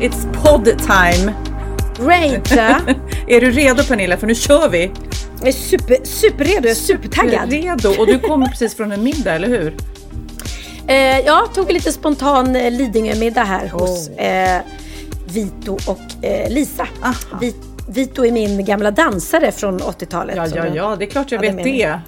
It's pod time! Great! är du redo Pernilla? För nu kör vi! Jag är super, superredo, jag är supertaggad. Redo och du kommer precis från en middag, eller hur? Eh, jag tog lite spontan eh, Lidingö-middag här hos eh, Vito och eh, Lisa. Vi, Vito är min gamla dansare från 80-talet. Ja, ja, ja, det är klart jag vet mig. det.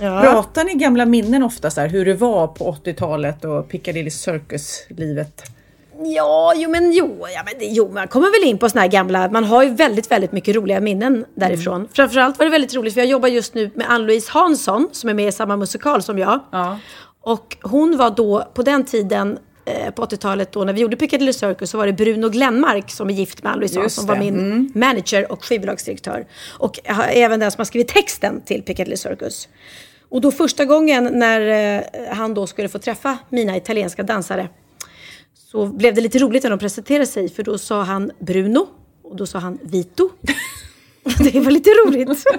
Ja. Pratar ni gamla minnen ofta så här, hur det var på 80-talet och Piccadilly Circus-livet? Ja, jo men jo, ja, men jo, man kommer väl in på såna här gamla, man har ju väldigt, väldigt mycket roliga minnen därifrån. Mm. Framförallt var det väldigt roligt för jag jobbar just nu med Ann-Louise Hansson som är med i samma musikal som jag. Ja. Och hon var då, på den tiden, eh, på 80-talet då när vi gjorde Piccadilly Circus så var det Bruno Glenmark som är gift med Ann-Louise Hansson, var det. Mm. min manager och skivbolagsdirektör. Och har även den som har skrivit texten till Piccadilly Circus. Och då första gången när eh, han då skulle få träffa mina italienska dansare så blev det lite roligt när de presenterade sig för då sa han Bruno och då sa han Vito. det var lite roligt.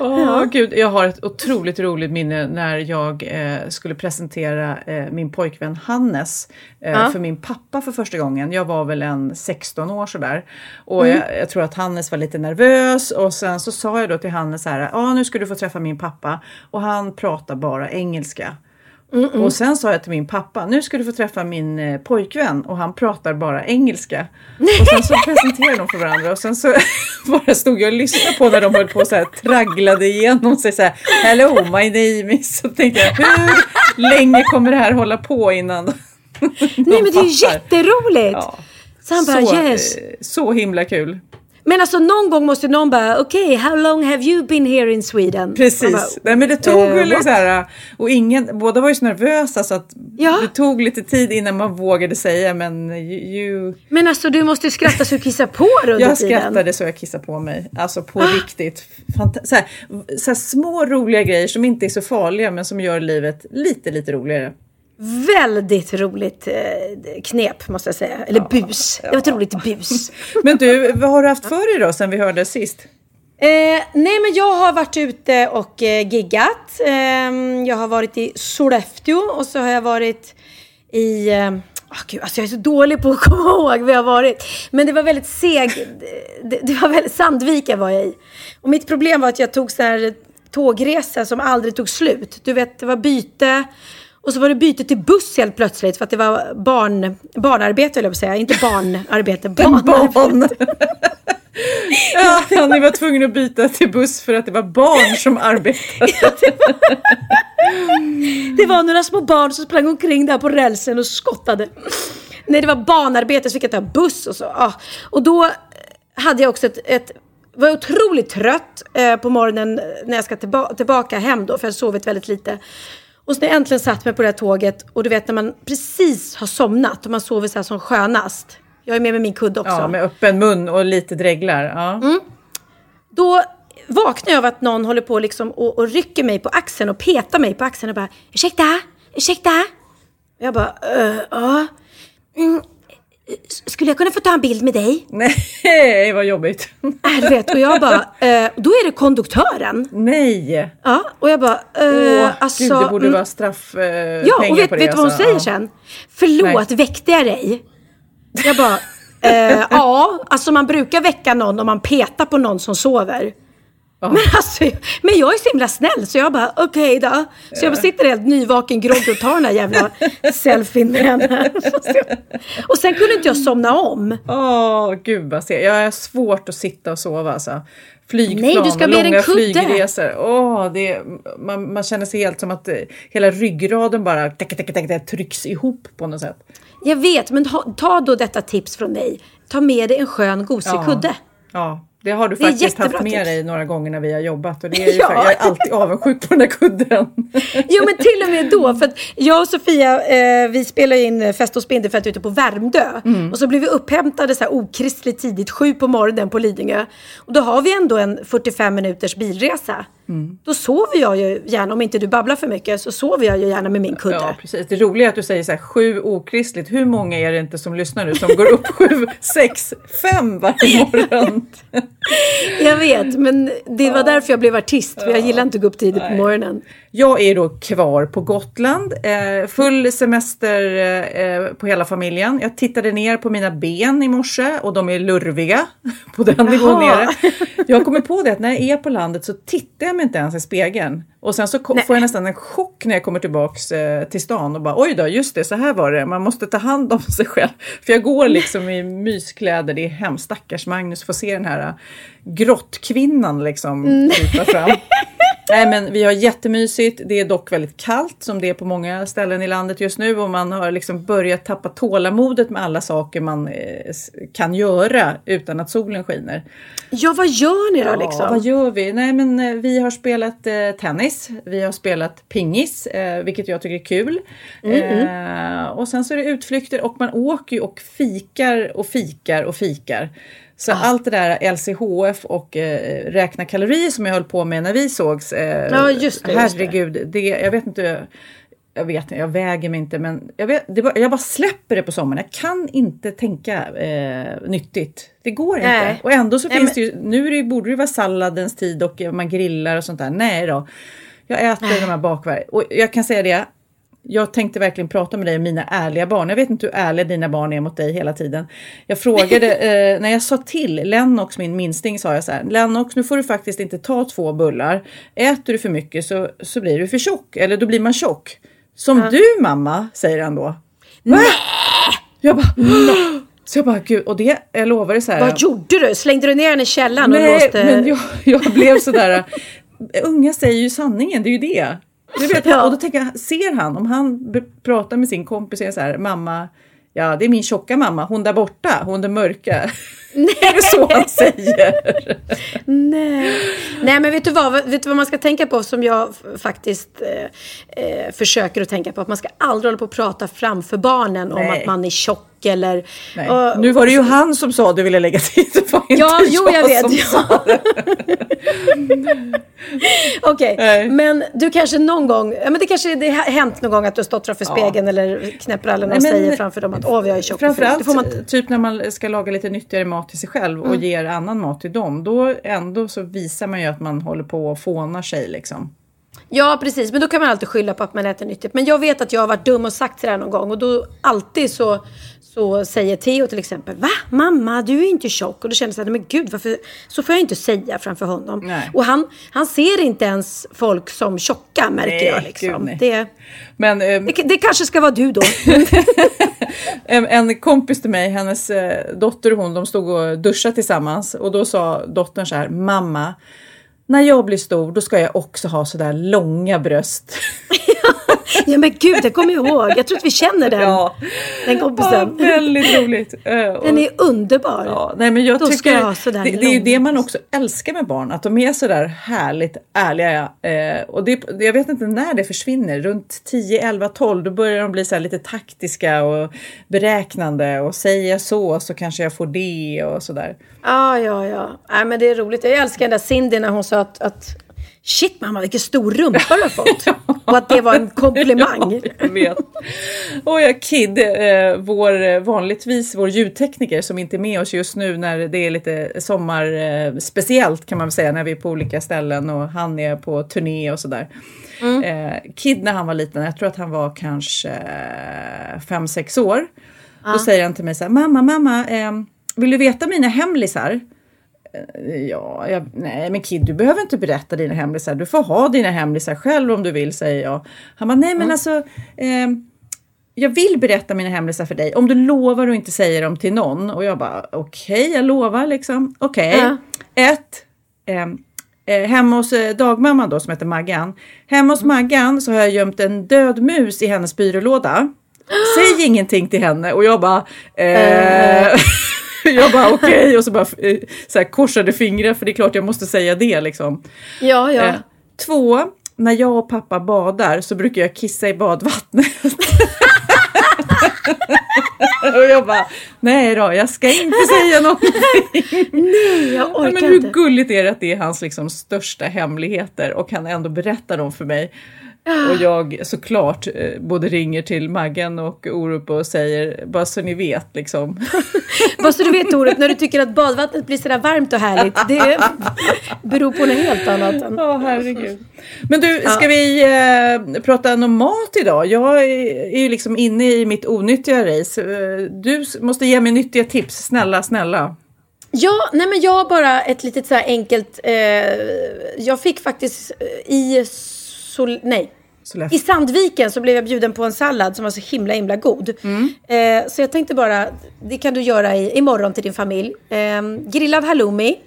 Åh, gud, jag har ett otroligt roligt minne när jag eh, skulle presentera eh, min pojkvän Hannes eh, Ja. för min pappa för första gången. Jag var väl en 16 år sådär. Och Mm. jag, jag tror att Hannes var lite nervös och sen så sa jag då till Hannes så här, ja nu ska du få träffa min pappa och han pratar bara engelska. Och sen sa jag till min pappa, nu ska du få träffa min eh, pojkvän och han pratar bara engelska. Och sen så presenterade de för varandra och sen så bara stod jag och lyssnade på när de höll på och så här tragglade igenom sig så här, Hello my name is... Så tänkte jag, hur länge kommer det här hålla på innan Nej men det är ju jätteroligt! Ja. Så han bara Så, yes. eh, så himla kul. Men alltså någon gång måste någon bara, okej, how long have you been here in Sweden? Precis. bara, Nej, men det tog eh, väl så här, och ingen, båda var ju så nervösa så att Ja. det tog lite tid innan man vågade säga men you, Men alltså du måste skratta så du kissar på dig under Jag tiden. skrattade så jag kissade på mig. Alltså på riktigt. Fanta- så här, så här små roliga grejer som inte är så farliga men som gör livet lite, lite roligare. Väldigt roligt eh, knep måste jag säga. Eller bus. Det var ett roligt bus. Men du, vad har du haft för dig då sen vi hörde sist? Eh, nej men jag har varit ute och eh, giggat. Eh, jag har varit i Sollefteå och så har jag varit i... Eh, åh, gud, alltså jag är så dålig på att komma ihåg var jag har varit. Men det var väldigt seg... Det, det var väldigt, Sandvika var jag i. Och mitt problem var att jag tog så här tågresa som aldrig tog slut. Du vet, det var byte. Och så var det byte till buss helt plötsligt för att det var barn, barnarbete höll jag säga. Inte barnarbete, barnarbete. Barn! ja, ni var tvungna att byta till buss för att det var barn som arbetade. Det var några små barn som sprang omkring där på rälsen och skottade. Nej, det var barnarbete så fick jag ta buss och så. Ja. Och då hade jag också ett, ett var otroligt trött eh, på morgonen när jag ska tillba- tillbaka hem då, för jag sovit väldigt lite. Och så när jag äntligen satt mig på det här tåget och du vet när man precis har somnat och man sover så här som skönast. Jag är med med min kudde också. Ja, med öppen mun och lite dreglar. Ja. Då vaknar jag av att någon håller på liksom och, och rycker mig på axeln och petar mig på axeln och bara ursäkta, ursäkta. Och jag bara, "Eh, ja. Mm, s- skulle jag kunna få ta en bild med dig? Nej, vad jobbigt. Äh, du vet, och jag bara, eh, då är det konduktören. Nej! Ja, och jag bara, eh, Åh, alltså. gud, det borde mm, vara straff eh, Ja, och vet, på vet det. du vad hon alltså. säger Ja. sen? Förlåt, väckte jag dig? Jag bara, Eh, ja, alltså man brukar väcka någon om man petar på någon som sover. Men, alltså, men jag är så himla snäll så jag bara okej okay då. Så jag sitter helt nyvaken grogg och tar den här jävla selfien med henne. Och sen kunde inte jag somna om. Åh oh, gud vad ser jag har svårt att sitta och sova alltså. Flygplan Nej, du ska med långa flygresor. Åh, det, man, man känner sig helt som att eh, hela ryggraden bara tack, tack, tack, tack, trycks ihop på något sätt. Jag vet, men ta, ta då detta tips från mig. Ta med dig en skön gosig Ja. kudde. Ja, det har du Det faktiskt haft med tips. dig några gånger när vi har jobbat och det är ju Ja. för, jag är alltid avundsjuk på den där kudden. Jo men till och med då, för att jag och Sofia, eh, vi spelade in eh, Fest och Spindelfält ute på Värmdö. Och så blev vi upphämtade så här okristligt tidigt, sju på morgonen på Lidingö. Och då har vi ändå en 45 minuters bilresa. Då sover jag ju gärna, om inte du babblar för mycket, så sover jag ju gärna med min kudde. Ja, precis. Det roliga är att du säger så här sju okristligt. Hur många är det inte som lyssnar nu som går upp sju, sex, fem varje morgon? Jag vet, men det var därför jag blev artist. För jag gillar inte att gå upp tidigt på morgonen. Jag är då kvar på Gotland, eh, full semester eh, på hela familjen. Jag tittade ner på mina ben i morse och de är lurviga på den nivån nere. Jag kommit på det att när jag är på landet så tittar jag mig inte ens i spegeln. Och sen så ko- får jag nästan en chock när jag kommer tillbaks eh, till stan och bara oj då, just det, så här var det. Man måste ta hand om sig själv. För jag går liksom i myskläder, det är hemskt. Stackars Magnus får se den här eh, grottkvinnan liksom krypa fram. Nej men vi har jättemysigt. Det är dock väldigt kallt som det är på många ställen i landet just nu och man har liksom börjat tappa tålamodet med alla saker man eh, kan göra utan att solen skiner. Ja, vad gör ni då liksom? Ja, vad gör vi? Nej men eh, vi har spelat eh, tennis, vi har spelat pingis, eh, vilket jag tycker är kul. Eh, och sen så är det utflykter och man åker ju och fikar och fikar och fikar. Så allt det där LCHF och eh, räkna kalorier som jag höll på med när vi sågs. Eh, Ja, just det, just det. herregud, det. jag vet inte. Jag vet jag väger mig inte men jag, vet, bara, jag bara släpper det på sommaren. Jag kan inte tänka eh, nyttigt. Det går inte. Nej. Och ändå så Nej, finns men- det ju, nu är det, borde det vara salladens tid och man grillar och sånt där. Nej då. Jag äter de här bakverk. Och jag kan säga det. Jag tänkte verkligen prata med dig om mina ärliga barn. Jag vet inte hur ärliga dina barn är mot dig hela tiden. Jag frågade, eh, när jag sa till Lennox, min minsting, sa jag så här. Lennox, nu får du faktiskt inte ta två bullar. Äter du för mycket så, så blir du för tjock. Eller då blir man tjock. Som du mamma, säger han då. Nej! Jag bara, så jag bara, gud, och det, jag lovar det så här. Vad gjorde du? Slängde du ner den i källaren och Nej, låste... men jag, jag blev sådär. unga säger ju sanningen, det är ju det. Du vet, Ja. Och då tänker jag, ser han, om han pratar med sin kompis och säger så här, mamma, ja det är min tjocka mamma, hon där borta, hon där mörka. är det så han säger? Nej. Nej, men vet du, vad, vet du vad man ska tänka på som jag faktiskt eh, eh, försöker att tänka på? Att man ska aldrig hålla på att prata framför barnen om Nej. att man är tjock eller... Nej. och- nu var det ju han som sa det, vill jag lägga till. Det var inte Ja, jo, jag vet. som Ja. sa det. Okej, Nej. men du kanske någon gång, ja men det kanske det har hänt någon gång att du har stått framför spegeln eller knäpper och Nej, men- säger framför dem att åh, jag är tjock och. Framförallt typ när man ska laga lite nyttigare mat till sig själv och Mm. ger annan mat till dem. Då ändå så visar man ju att man håller på och fånar sig liksom. Ja, precis. Men då kan man alltid skylla på att man äter nyttigt. Men jag vet att jag har varit dum och sagt sådär någon gång. Och då alltid så, så säger Theo till exempel. Va? Mamma, du är inte tjock. Och då känner jag men gud, varför? Så får jag inte säga framför honom. Nej. Och han, han ser inte ens folk som tjocka, märker Nej, jag. gud, Liksom. nej. det, Men ehm, det, det kanske ska vara du då. En, en kompis till mig, hennes eh, dotter och hon, de stod och duschade tillsammans och då sa dottern så här, mamma, när jag blir stor då ska jag också ha sådär långa bröst. ja, men gud, det kommer jag ihåg. Jag tror att vi känner den, ja, den ja, kompisen. väldigt roligt. Eh, Den är underbar. Ja, nej, men jag Då tycker, jag sådär det, det är ju det man också älskar med barn, att de är sådär härligt ärliga. Eh, och det, jag vet inte när det försvinner, runt 10, 11, 12 då börjar de bli så här lite taktiska och beräknande och säger jag så så kanske jag får det och sådär. Ja, ja, ja. Nej, men det är roligt. Jag älskar den där Cindy när hon sa att, att Shit mamma, vilken stor rumpa du har fått. Och att det var en komplimang. Ja, jag vet. Och ja, Kid, eh, vår, eh, vanligtvis vår ljudtekniker som inte är med oss just nu när det är lite sommar eh, kan man väl säga när vi är på olika ställen och han är på turné och sådär. Eh, Kid när han var liten, jag tror att han var kanske 5-6 år. Då säger han till mig så här, mamma, mamma, eh, vill du veta mina hemlisar? Eh, Ja, jag, nej men Kid, du behöver inte berätta dina hemlisar. Du får ha dina hemlisar själv om du vill, säger jag. Han bara, nej men alltså, ehm, jag vill berätta mina hemlisar för dig om du lovar att inte säga dem till någon. Och jag bara, okej, jag lovar liksom. Okej. Ja. Ett, ehm, eh, hemma hos eh, dagmamman då som heter Maggan. Hemma hos Maggan så har jag gömt en död mus i hennes byrålåda. Säg ingenting till henne och jag bara eh, Jag bara okej och så bara eh, så här, korsade fingrar för det är klart jag måste säga det liksom. Ja, ja. Eh, två, när jag och pappa badar så brukar jag kissa i badvattnet. och jag bara, nej då, jag ska inte säga någonting. Nej, jag Ja, orkar men hur gulligt är det att det är hans liksom, största hemligheter och han ändå berättar dem för mig. Och jag såklart eh, både ringer till Maggan och Orup och säger, bara så ni vet liksom. Bara så du vet Orup, när du tycker att badvattnet blir sådär varmt och härligt. Det beror på något helt annat. Ja, herregud. Men du, ska vi eh, prata om mat idag? Jag är, ju liksom inne i mitt onyttiga race. Eh, Du måste ge mig nyttiga tips, snälla, snälla. Ja, nej men jag har bara ett litet så här enkelt... Eh, jag fick faktiskt eh, i... Sol, nej. Sollefteå. I Sandviken så blev jag bjuden på en sallad som var så himla himla god. Eh, så jag tänkte bara, det kan du göra i, imorgon till din familj. Eh, grillad halloumi.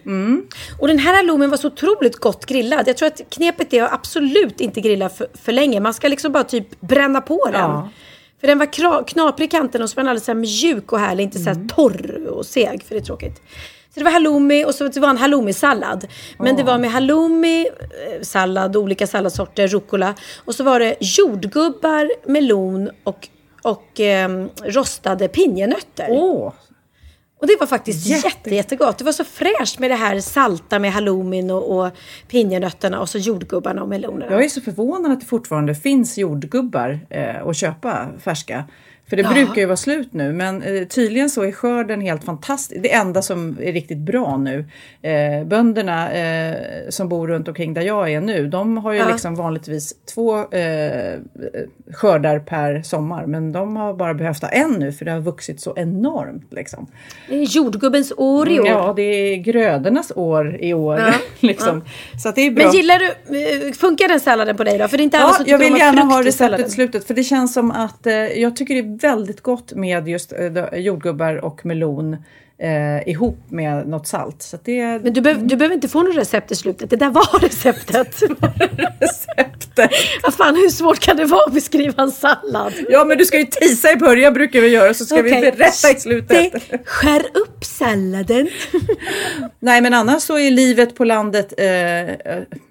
Och den här halloumin var så otroligt gott grillad. Jag tror att knepet är att absolut inte grilla för, för länge. Man ska liksom bara typ bränna på den. Ja. För den var knaprig i kanten och så var den alldeles mjuk och härlig. Inte så här torr och seg, för det är tråkigt. Så det var halloumi och så det var en halloumi-sallad. Men det var med halloumi, eh, sallad, olika salladssorter, rucola. Och så var det jordgubbar, melon och, och ehm, rostade pinjenötter. Åh, Och det var faktiskt Jätte- jätte, jättegott. Det var så fräscht med det här salta med halloumin och, och pinjenötterna och så jordgubbarna och melonerna. jag är så förvånad att det fortfarande finns jordgubbar eh, att köpa färska. För det Ja. brukar ju vara slut nu, men eh, tydligen så är skörden helt fantastisk. Det enda som är riktigt bra nu. Eh, bönderna eh, som bor runt omkring där jag är nu, de har ju Ja. liksom vanligtvis två eh, skördar per sommar, men de har bara behövt ha en nu för det har vuxit så enormt. Liksom. Det är jordgubbens år i år. Ja, det är grödornas år i år. Ja. liksom. Så att det är bra. Men gillar du, eh, funkar den salladen på dig då? För det är inte alla Ja, som tycker jag vill gärna ha receptet i slutet för det känns som att eh, jag tycker det väldigt gott med just eh, jordgubbar och melon eh, ihop med något salt. Så det Men du, behöv, du behöver inte få något recept i slutet. Det där var receptet. receptet. Vad fan, hur svårt kan det vara att beskriva en sallad? Ja, men du ska ju tisa i början brukar vi göra så ska vi Okej. berätta i slutet. Det, skär upp salladen. Nej, men annars så är livet på landet eh, eh,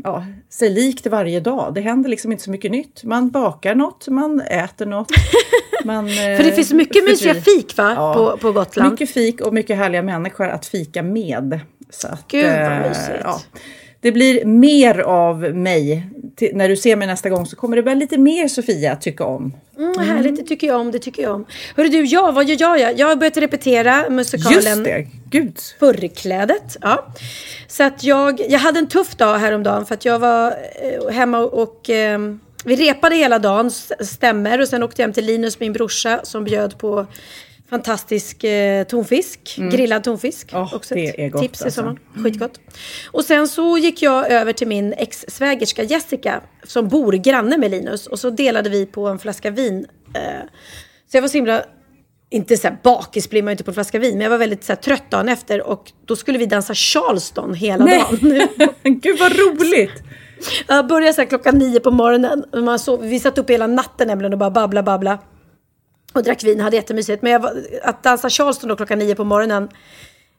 ja, sig likt varje dag. Det händer liksom inte så mycket nytt. Man bakar något, man äter något. Man, eh, För det finns mycket mysiga fik va? Ja. På, på Gotland. Mycket fik och mycket härliga människor att fika med. Så att, Gud, vad eh, mysigt. Det blir mer av mig. När du ser mig nästa gång så kommer det bli lite mer Sofia att tycka om. Mm, härligt, det tycker jag om. Det tycker jag om. Hörru du, ja, vad gör jag? Jag har börjat repetera musikalen. Just det, gud. Förklädet. Ja. Så att jag, jag hade en tuff dag häromdagen för att jag var eh, hemma och, eh, vi repade hela dagen, stämmer. Och sen åkte jag hem till Linus, min brorsa, som bjöd på fantastisk eh, tonfisk. Grillad tonfisk. Mm. Åh, Också det är gott, tips i alltså. sommar. Skitgott. Och sen så gick jag över till min ex-svägerska Jessica som bor granne med Linus. Och så delade vi på en flaska vin. Eh, så jag var så himla inte så här bakis blir man ju inte på en flaska vin, men jag var väldigt så här, trött dagen efter och då skulle vi dansa Charleston hela dagen. gud vad roligt! Jag började så här klockan nio på morgonen. Man sov, vi satt upp hela natten nämligen och bara babbla babbla. Och drack vin, hade jättemysigt. Men var, att dansa Charleston då klockan nio på morgonen,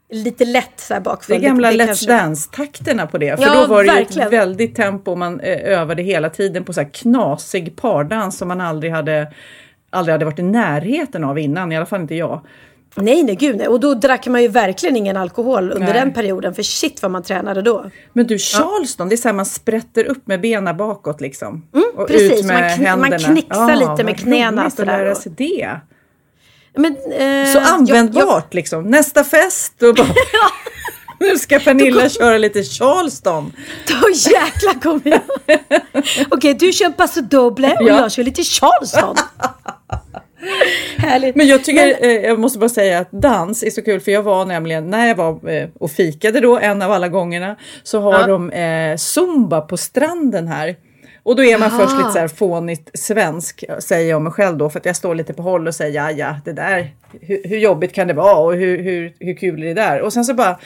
lite lätt så här Det bakfull. är gamla det Let's kanske- Dance-takterna på det. För Ja, då var det ju verkligen. ett väldigt tempo man eh, övade hela tiden på så här knasig pardans som man aldrig hade, aldrig hade varit i närheten av innan, i alla fall inte jag. Nej, nej, gud nej. Och då drack man ju verkligen ingen alkohol under Nej. den perioden. För shit vad man tränade då. Men du, Charleston, det är så här man sprätter upp med benen bakåt liksom. och precis. ut med Man kn- man händerna. knixar lite med vad knäna sådär lära sig det. Men, eh, Så jag- användbart liksom. Nästa fest och bara... nu ska Pernilla köra lite Charleston. Då jäklar kommer jag. Okej, du kör Paso Doble och Ja. jag kör lite Charleston. Härligt. Men jag tycker, eh, jag måste bara säga att dans är så kul för jag var nämligen, när jag var eh, och fikade då en av alla gångerna, så har Ja. de eh, zumba på stranden här. Och då är man Jaha. först lite så här fånigt svensk, säger jag mig själv då, för att jag står lite på håll och säger ja, ja, det där, hur, hur jobbigt kan det vara och hur, hur, hur kul är det där? Och sen så bara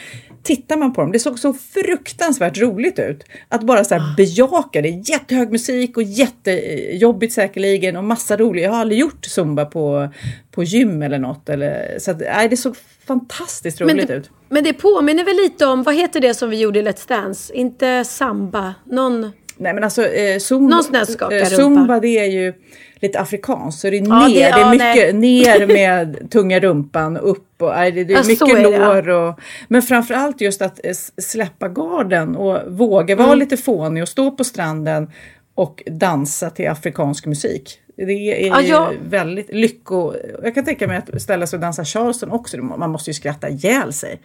tittar man på dem, det såg så fruktansvärt roligt ut. Att bara så här bejaka det, jättehög musik och jättejobbigt säkerligen och massa roligt. Jag har aldrig gjort zumba på, på gym eller något. Eller, så att, nej, det såg fantastiskt roligt Men det, ut. men det påminner väl lite om, vad heter det som vi gjorde i Let's Dance? Inte samba, någon... Nej men alltså eh, zumba, Någon eh, zumba det är ju lite afrikanskt så det är ner, Ja, det- det, är mycket ner med tunga rumpan upp och nej, det, det är Ja, mycket är det, lår och men framförallt just att eh, släppa garden och våga vara Mm. lite fånig och stå på stranden och dansa till afrikansk musik. Det är Ja, väldigt lycko. Jag kan tänka mig att ställa sig och dansa charleston också. Man måste ju skratta ihjäl sig.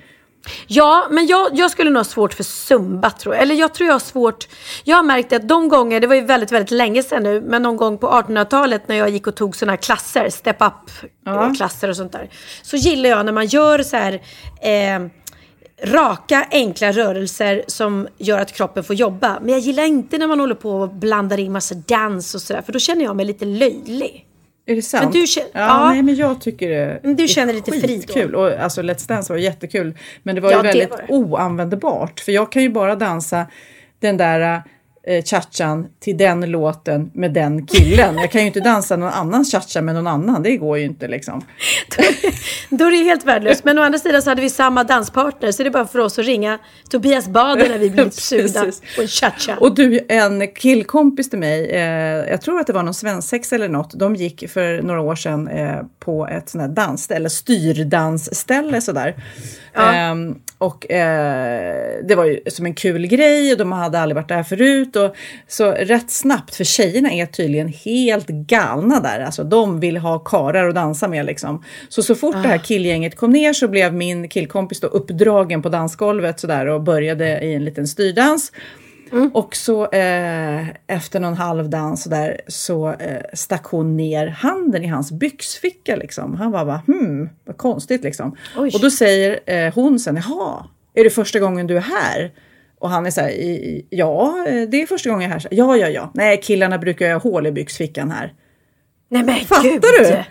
Ja, men jag, jag skulle nog ha svårt för zumba tror jag. Eller jag tror jag har svårt. Jag har märkt att de gånger, det var ju väldigt, väldigt länge sedan nu, men någon gång på 1800-talet när jag gick och tog sådana här klasser, step up Ja. eh, klasser och sånt där. Så gillar jag när man gör så här eh, raka, enkla rörelser som gör att kroppen får jobba. Men jag gillar inte när man håller på och blandar in massa dans och sådär, för då känner jag mig lite löjlig. Är det sant? du känner- ja, ja. Nej, men jag tycker det Men du är känner lite fri skitkul. Och alltså Let's Dance var jättekul. Men det var Ja, ju väldigt var oanvändbart. För jag kan ju bara dansa den där eh, cha-chan till den låten med den killen. Jag kan ju inte dansa någon annan cha-cha med någon annan. Det går ju inte liksom. Då är det helt värdelöst. Men å andra sidan så hade vi samma danspartner så det är bara för oss att ringa Tobias Bader när vi blir lite sugna på en cha-cha. Och du, en killkompis till mig, eh, jag tror att det var någon svensexa eller något, de gick för några år sedan eh, på ett sånt här dansställe, styrdansställe sådär. Ehm, och eh, det var ju som en kul grej och de hade aldrig varit där förut. Och, så rätt snabbt, för tjejerna är tydligen helt galna där, alltså de vill ha karar att dansa med liksom. Så så fort det här killgänget kom ner så blev min killkompis då uppdragen på dansgolvet sådär och började i en liten styrdans. Och så eh, efter någon halvdans så där så eh, stack hon ner handen i hans byxficka liksom. Han var bara hmm, vad konstigt liksom. Oj. Och då säger eh, hon sen, jaha, är det första gången du är här? Och han är så här, "I- i- ja, eh, det är första gången jag är här. Ja, ja, ja. Nej, killarna brukar göra hål i byxfickan här. Nej men Fattar gud! du?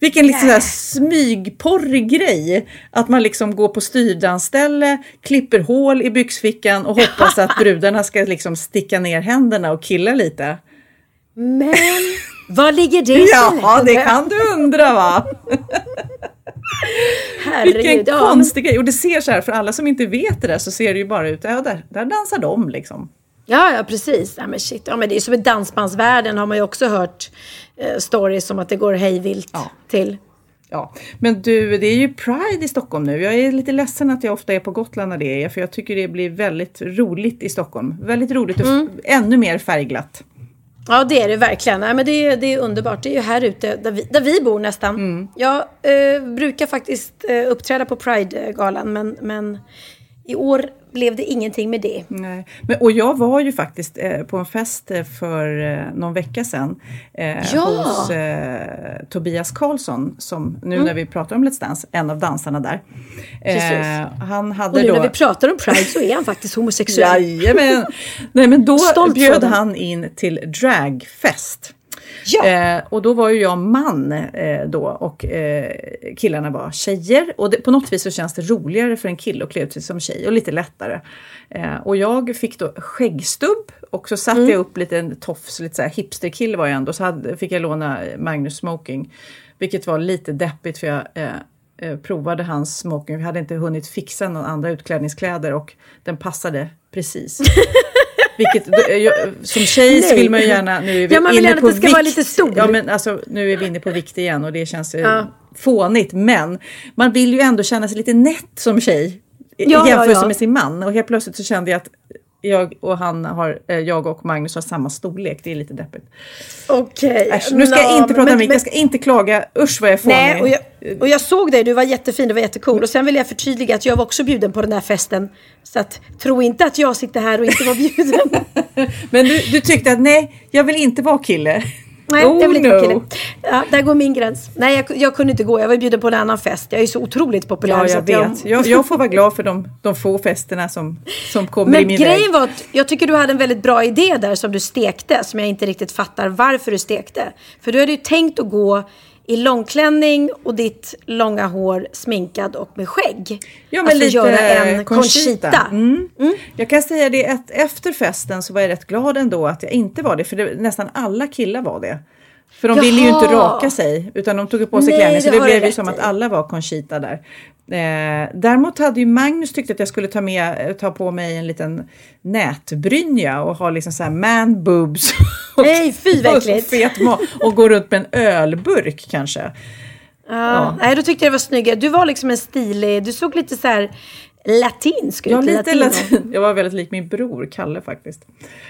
Vilken liksom så här smygporrig grej. Att man liksom går på styrdansställe, klipper hål i byxfickan och hoppas att brudarna ska liksom sticka ner händerna och killa lite. Men vad ligger det i? Ja, det kan du undra va? Herregud. Vilken ja, konstig grej. Och det ser så här, för alla som inte vet det där så ser det ju bara ut, ja där, där dansar de liksom. Ja, ja precis. Ja, men shit. Ja, men det är som i dansbandsvärlden har man ju också hört eh, stories om att det går hejvilt Ja. till. Ja, men du, det är ju Pride i Stockholm nu. Jag är lite ledsen att jag ofta är på Gotland när det är, för jag tycker det blir väldigt roligt i Stockholm. Väldigt roligt och f- ännu mer färgglatt. Ja, det är det verkligen. Nej, men det, är, det är underbart. Det är ju här ute där vi, där vi bor nästan. Mm. Jag eh, brukar faktiskt eh, uppträda på Pride-galan, men, men i år blev det ingenting med det. Nej. Men, och jag var ju faktiskt eh, på en fest eh, för eh, någon vecka sedan eh, Ja. hos eh, Tobias Karlsson, som nu Mm. när vi pratar om Let's Dance, en av dansarna där. Precis. han hade Och nu då... när vi pratar om Pride så är han faktiskt homosexuell. Jajamän! Nej men då Stolt bjöd han in till dragfest. Ja. Eh, och då var ju jag man eh, då och eh, killarna var tjejer. Och det, på något vis så känns det roligare för en kille att klä ut sig som tjej och lite lättare. Eh, och jag fick då skäggstubb och så satte Mm. jag upp lite en tofs, lite så här hipsterkille var jag ändå. Så hade, fick jag låna Magnus smoking. Vilket var lite deppigt för jag eh, eh, provade hans smoking. Vi hade inte hunnit fixa några andra utklädningskläder och den passade precis. Vilket, jag, som tjej så vill man ju gärna, nu är vi Ja, man vill inne gärna på att det ska vikt. vara lite stor. Ja men alltså nu är vi inne på vikt igen och det känns eh, Ja. fånigt. Men man vill ju ändå känna sig lite nätt som tjej. Ja, ja, jämförelse ja. med sin man. Och helt plötsligt så kände jag att jag och han har, eh, jag och Magnus har samma storlek. Det är lite deppigt. Okej. Äsch, nu ska jag Nå, inte prata men- men- jag ska inte klaga. Usch vad jag fånig. Nej, och jag, och jag såg dig, du var jättefin, du var jättecool. Och sen vill jag förtydliga att jag var också bjuden på den här festen. Så att, tro inte att jag sitter här och inte var bjuden. Men du, du tyckte att nej, jag vill inte vara kille. Nej, Oh, det är väl inte no. min kille. Ja, där går min gräns. Nej, jag, jag kunde inte gå. Jag var bjuden på en annan fest. Jag är så otroligt populär. Ja, så jag att vet. Jag, jag får vara glad för de, de få festerna som, som kommer i Men min grejen väg. var att jag tycker du hade en väldigt bra idé där som du stekte. Som jag inte riktigt fattar varför du stekte. För du hade ju tänkt att gå i långklänning och ditt långa hår sminkad och med skägg. Ja, men alltså lite göra en Conchita. Mm. Jag kan säga det att efter festen så var jag rätt glad ändå att jag inte var det. För det, nästan alla killar var det. För de ville ju inte Jaha. raka sig utan de tog på sig Nej, klänning. Så det blev ju som i. att alla var Conchita där. Eh, däremot hade ju Magnus tyckt att jag skulle ta, med, ta på mig en liten nätbrynja och ha liksom så här man boobs. och- Nej, fy vad och och gå runt med en ölburk kanske. Ja. Nej, då tyckte jag det var snyggare. Du var liksom en stilig, du såg lite så här latinsk ut. Jag, lite latino. latin. jag var väldigt lik min bror Kalle faktiskt.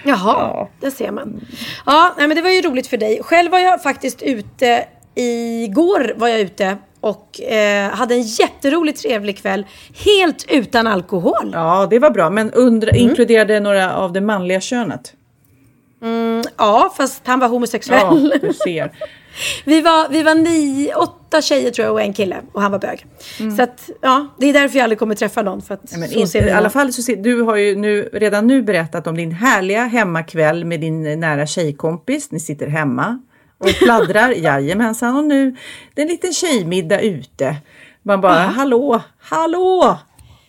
Jaha, Ja. det ser man. Ja, nej, men det var ju roligt för dig. Själv var jag faktiskt ute, igår var jag ute och eh, hade en jätterolig trevlig kväll. Helt utan alkohol. Ja, det var bra. Men undra, Mm. inkluderade några av det manliga könet? Ja, fast han var homosexuell. Ja, du ser. Vi var, vi var nio, åtta tjejer tror jag och en kille och han var bög. Så att, ja, det är därför jag aldrig kommer träffa någon. För att Mm. Men så inte, ser I alla fall så ser, du har ju nu, redan nu berättat om din härliga hemmakväll med din nära tjejkompis. Ni sitter hemma och pladdrar, jajamensan. Och nu det är en liten tjejmiddag ute. Man bara, hallå, hallå!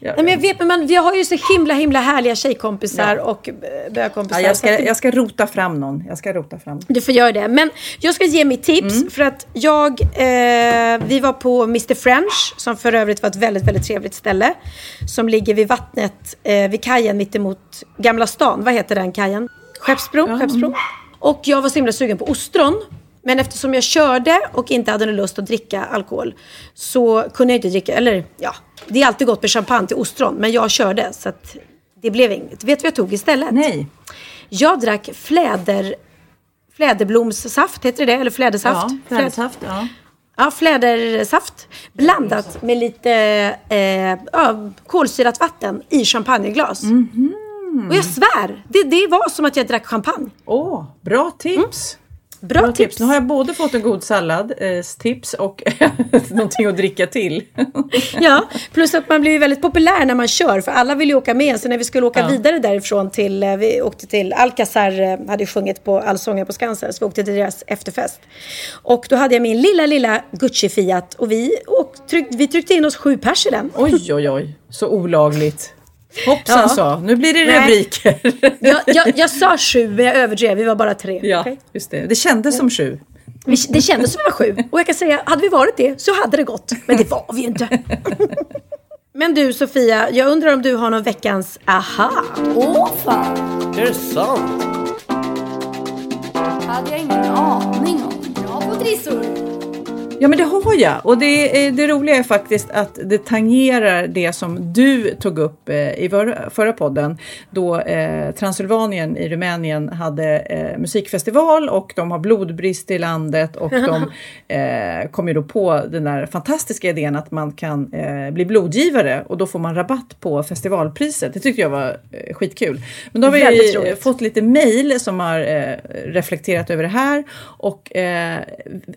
Ja, Nej, men jag vet, men man, vi har ju så himla himla härliga tjejkompisar och eh, bögkompisar. ja, jag, ska, jag ska rota fram någon. Jag ska rota fram. Du får göra det. Men jag ska ge mitt tips Mm. för att jag, eh, vi var på Mr French som för övrigt var ett väldigt, väldigt trevligt ställe. Som ligger vid vattnet, eh, vid kajen mittemot Gamla stan. Vad heter den kajen? Skeppsbro? Skeppsbro. Och jag var så himla sugen på ostron. Men eftersom jag körde och inte hade någon lust att dricka alkohol så kunde jag inte dricka, eller ja, det är alltid gott med champagne till ostron. Men jag körde så att det blev inget. Vet du vad jag tog istället? Nej. Jag drack fläder, fläderblomssaft, heter det det? Eller flädersaft? Ja, Fläd- flädersaft. Ja. Ja, flädersaft. Blandat med lite eh, kolsyrat vatten i champagneglas. Mhm. Och jag svär, det, det var som att jag drack champagne. Åh, bra tips! Bra, Bra tips. Nu har jag både fått en god sallad, eh, tips och någonting att dricka till. Ja, plus att man blir väldigt populär när man kör för alla vill ju åka med. Så när vi skulle åka Ja. vidare därifrån till, eh, vi åkte till Alcazar, eh, hade sjungit på Allsånger på Skansen, så vi åkte till deras efterfest. Och då hade jag min lilla, lilla Gucci Fiat och vi, åk, tryck, vi tryckte in oss sju pers i den. Oj, oj, oj, så olagligt. Hoppsan Ja. sa, nu blir det rubriker. Jag, jag, jag sa sju, men jag överdrev, vi var bara tre. ja, okej? just det. Det kändes som sju. Det kändes som vi var sju. Och jag kan säga, hade vi varit det så hade det gått. Men det var vi ju inte. Men du Sofia, jag undrar om du har någon veckans aha? Åh fan! Är det sant? hade jag ingen aning om. Bra på trissor! Ja, men det har jag. Och det, det roliga är faktiskt att det tangerar det som du tog upp eh, i förra, podden. Då eh, Transylvanien i Rumänien hade eh, musikfestival och de har blodbrist i landet och de eh, kom ju då på den där fantastiska idén att man kan eh, bli blodgivare och då får man rabatt på festivalpriset. Det tyckte jag var eh, skitkul. Men då har vi roligt. fått lite mejl som har reflekterat över det här och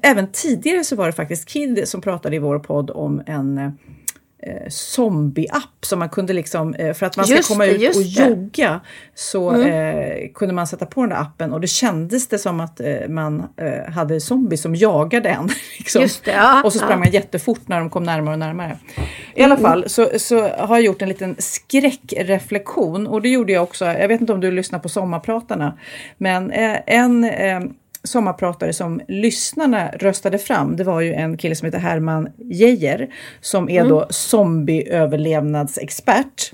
även tidigare så var det faktiskt Kid som pratade i vår podd om en eh, zombie-app som man kunde liksom, eh, för att man ska Just komma det, ut och det. Mm. jogga så eh, kunde man sätta på den där appen och det kändes det som att eh, man eh, hade zombies som jagade en. Liksom. Det, ja, och så sprang ja. man jättefort när de kom närmare och närmare. I alla fall så, så har jag gjort en liten skräckreflektion och det gjorde jag också. Jag vet inte om du lyssnar på Sommarpratarna, men eh, en sommarpratare som lyssnarna röstade fram, det var ju en kille som heter Herman Geijer som är då zombieöverlevnadsexpert.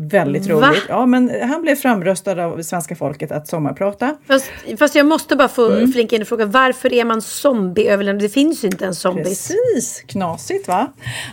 Väldigt Va? roligt. Ja, men han blev framröstad av svenska folket att sommarprata. Fast, fast jag måste bara få Mm. flinka in och fråga, varför är man zombieöverlevande? Det finns ju inte en zombies. Precis, knasigt va?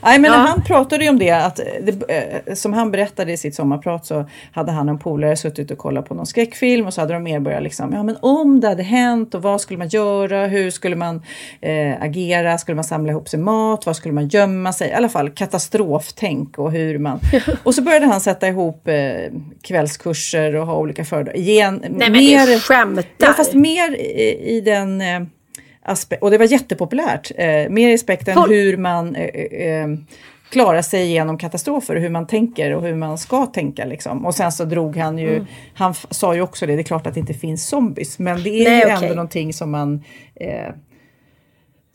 Nej men Ja. han pratade ju om det att det, eh, som han berättade i sitt sommarprat så hade han en polare suttit och kollat på någon skräckfilm och så hade de mer börjat liksom, ja men om det hade hänt och vad skulle man göra? Hur skulle man eh, agera? Skulle man samla ihop sig mat? Var skulle man gömma sig? I alla fall katastroftänk och hur man... och så började han sätta ihop eh, kvällskurser och ha olika föredrag. Igen, Nej men du skämtar. Ja, fast mer i, i den... Eh, aspekt, och det var jättepopulärt, eh, mer respekt än Folk- hur man eh, eh, klarar sig igenom katastrofer, hur man tänker och hur man ska tänka. Liksom. Och sen så drog han ju, Mm. han sa ju också det, det är klart att det inte finns zombies, men det är Nej, ju okej. ändå någonting som man eh,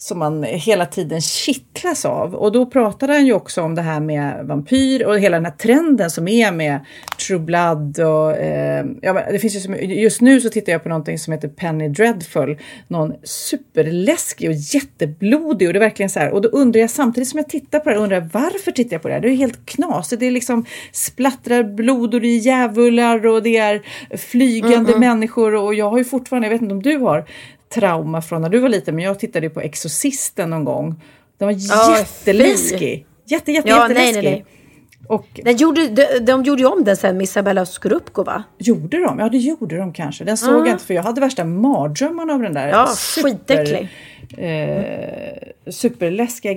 som man hela tiden kittlas av. Och då pratade han ju också om det här med vampyr och hela den här trenden som är med True Blood och eh, ja, det finns ju mycket- just nu så tittar jag på någonting som heter Penny Dreadful. Någon superläskig och jätteblodig och det är verkligen så här. Och då undrar jag samtidigt som jag tittar på det här, undrar varför tittar jag på det här? Det är helt knasigt. Det är liksom splattrar blod och det är djävular och det är flygande människor och jag har ju fortfarande, jag vet inte om du har trauma från när du var liten, men jag tittade på Exorcisten någon gång. Den var Ja, jätteläskig. Jätte, jätte, Ja, nej, jätteläskig. nej, nej. Och Den gjorde, de, de gjorde ju om den sen med Isabella Scorupco va? gjorde de? Ja, det gjorde de kanske. Den såg jag inte för jag hade värsta mardrömmarna av den där. Ja, skitäcklig. Eh, superläskiga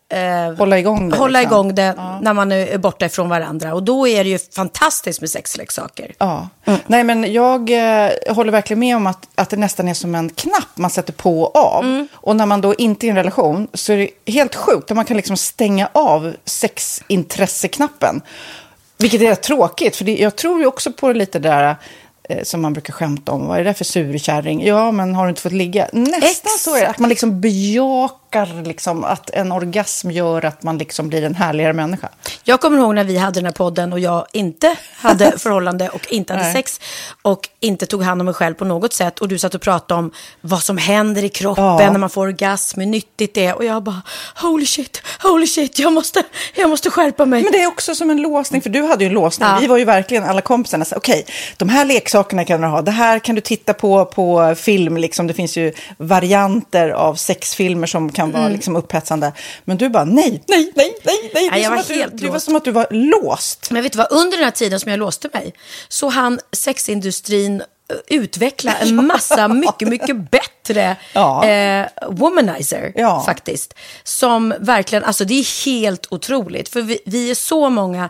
eh, Hålla igång det, hålla liksom. igång det när man är borta ifrån varandra. Och då är det ju fantastiskt med sexleksaker. Ja. Nej, men jag eh, håller verkligen med om att, att det nästan är som en knapp man sätter på och av. Mm. Och när man då inte är i en relation så är det helt sjukt. att Man kan liksom stänga av sexintresseknappen. Vilket är rätt tråkigt, för det, jag tror ju också på lite det där eh, som man brukar skämta om. Vad är det för surkärring? Ja, men har du inte fått ligga? Nästan Exakt. så är det. Att man liksom bejakar liksom, att en orgasm gör att man liksom blir en härligare människa. Jag kommer ihåg när vi hade den här podden och jag inte hade förhållande och inte hade Nej. sex och inte tog hand om mig själv på något sätt. Och du satt och pratade om vad som händer i kroppen Ja. när man får orgasm, hur nyttigt det är. Och jag bara, holy shit, holy shit, jag måste, jag måste skärpa mig. Men det är också som en låsning, för du hade ju en låsning. Ja. Vi var ju verkligen alla kompisarna. Okej, de här leksakerna kan du ha. Det här kan du titta på på film. Liksom. Det finns ju varianter av sexfilmer som kan vara liksom, upphetsande. Men du bara nej, nej, nej, nej, nej. Det är jag var du, helt du var låst. som att du var låst. Men vet du vad, under den här tiden som jag låste mig så hann sexindustrin eh, utveckla en massa mycket, mycket bättre Ja. eh, womanizer Ja. faktiskt. Som verkligen, alltså det är helt otroligt. För vi, vi är så många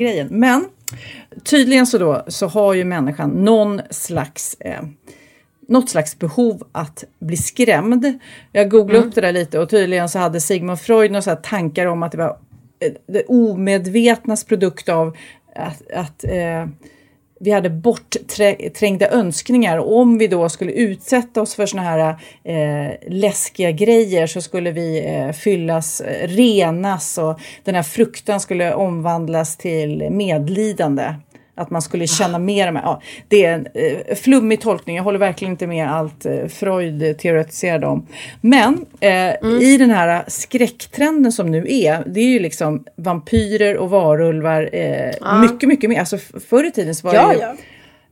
Grejen. Men tydligen så då så har ju människan någon slags eh, något slags behov att bli skrämd. Jag googlade mm. upp det där lite och tydligen så hade Sigmund Freud några tankar om att det var eh, det omedvetnas produkt av att, att eh, vi hade bortträngda önskningar. Och om vi då skulle utsätta oss för såna här eh, läskiga grejer så skulle vi eh, fyllas, eh, renas och den här fruktan skulle omvandlas till medlidande. Att man skulle känna mer med, ja, det är en eh, flummig tolkning, jag håller verkligen inte med allt eh, Freud teoretiserade om. Men eh, mm. i den här skräcktrenden som nu är, det är ju liksom vampyrer och varulvar, eh, ja. mycket, mycket mer. Alltså förr i tiden så var ja, det ju ja.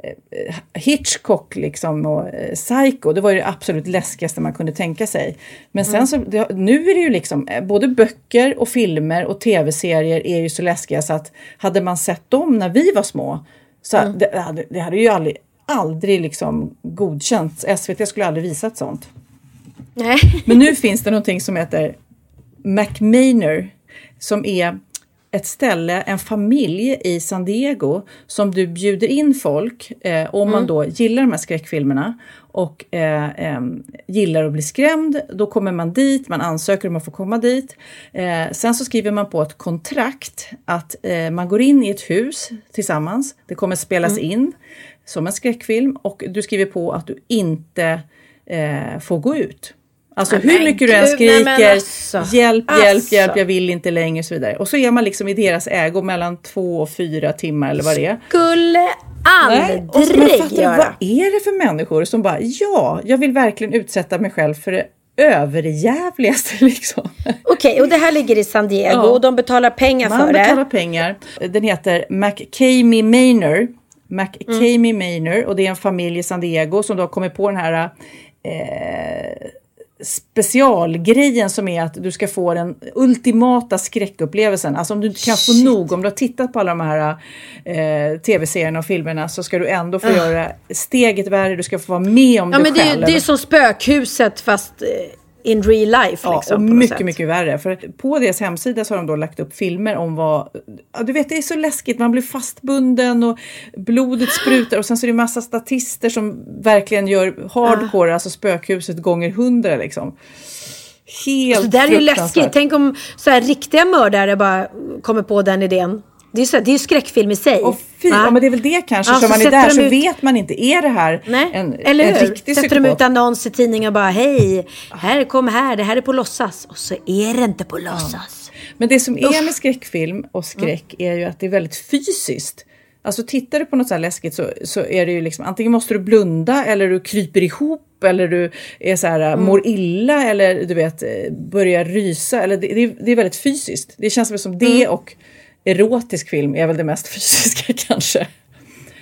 Eh, Hitchcock liksom och eh, Psycho, det var ju det absolut läskigaste man kunde tänka sig. Men sen mm. så, det, nu är det ju liksom, eh, både böcker och filmer och tv-serier är ju så läskiga så att hade man sett dem när vi var små så mm. det, hade, det hade ju aldrig, aldrig liksom godkänts. SVT skulle aldrig visat sånt. Nej. Men nu finns det någonting som heter McMainer som är ett ställe, en familj i San Diego som du bjuder in folk eh, om mm. man då gillar de här skräckfilmerna och eh, eh, gillar att bli skrämd. Då kommer man dit, man ansöker om att få komma dit. Eh, sen så skriver man på ett kontrakt att eh, man går in i ett hus tillsammans. Det kommer spelas mm. in som en skräckfilm och du skriver på att du inte eh, får gå ut. Alltså men hur mycket du än skriker, alltså, hjälp, hjälp, alltså. hjälp, jag vill inte längre och så vidare. Och så är man liksom i deras ägo mellan två och fyra timmar eller vad det är. Skulle aldrig Nej, och så, men fattar göra. Vad är det för människor som bara, ja, jag vill verkligen utsätta mig själv för det överjävligaste liksom. Okej, okay, och det här ligger i San Diego ja. och de betalar pengar Man för det? Man betalar pengar. Den heter McCamey Manor. McCamey mm. Manor och det är en familj i San Diego som då har kommit på den här eh, specialgrejen som är att du ska få den ultimata skräckupplevelsen. Alltså om du inte kan få nog, om du har tittat på alla de här eh, tv-serierna och filmerna så ska du ändå få uh. göra steget värre, du ska få vara med om ja, det men själv. Det, är, det är som spökhuset fast eh, in real life. Ja, liksom, och mycket, mycket värre. För på deras hemsida så har de då lagt upp filmer om vad... Ja, du vet, det är så läskigt. Man blir fastbunden och blodet sprutar och sen så är det massa statister som verkligen gör hardcore, ah. alltså spökhuset gånger hundra liksom. Helt alltså, Det där är ju läskigt. Tänk om så här, riktiga mördare bara kommer på den idén. Det är, så, det är ju skräckfilm i sig. Och fy, ja, men det är väl det kanske, ja, som man är där så ut... vet man inte, är det här Nej, en, eller en hur? riktig Sätter de ut annons i tidningen och bara hej, här, kom här, det här är på låtsas. Och så är det inte på låtsas. Ja. Men det som är med skräckfilm och skräck mm. är ju att det är väldigt fysiskt. Alltså tittar du på något så här läskigt så, så är det ju liksom antingen måste du blunda eller du kryper ihop eller du är så här, mm. mår illa eller du vet börjar rysa. Eller det, det, är, det är väldigt fysiskt. Det känns väl som det mm. och erotisk film är väl det mest fysiska kanske.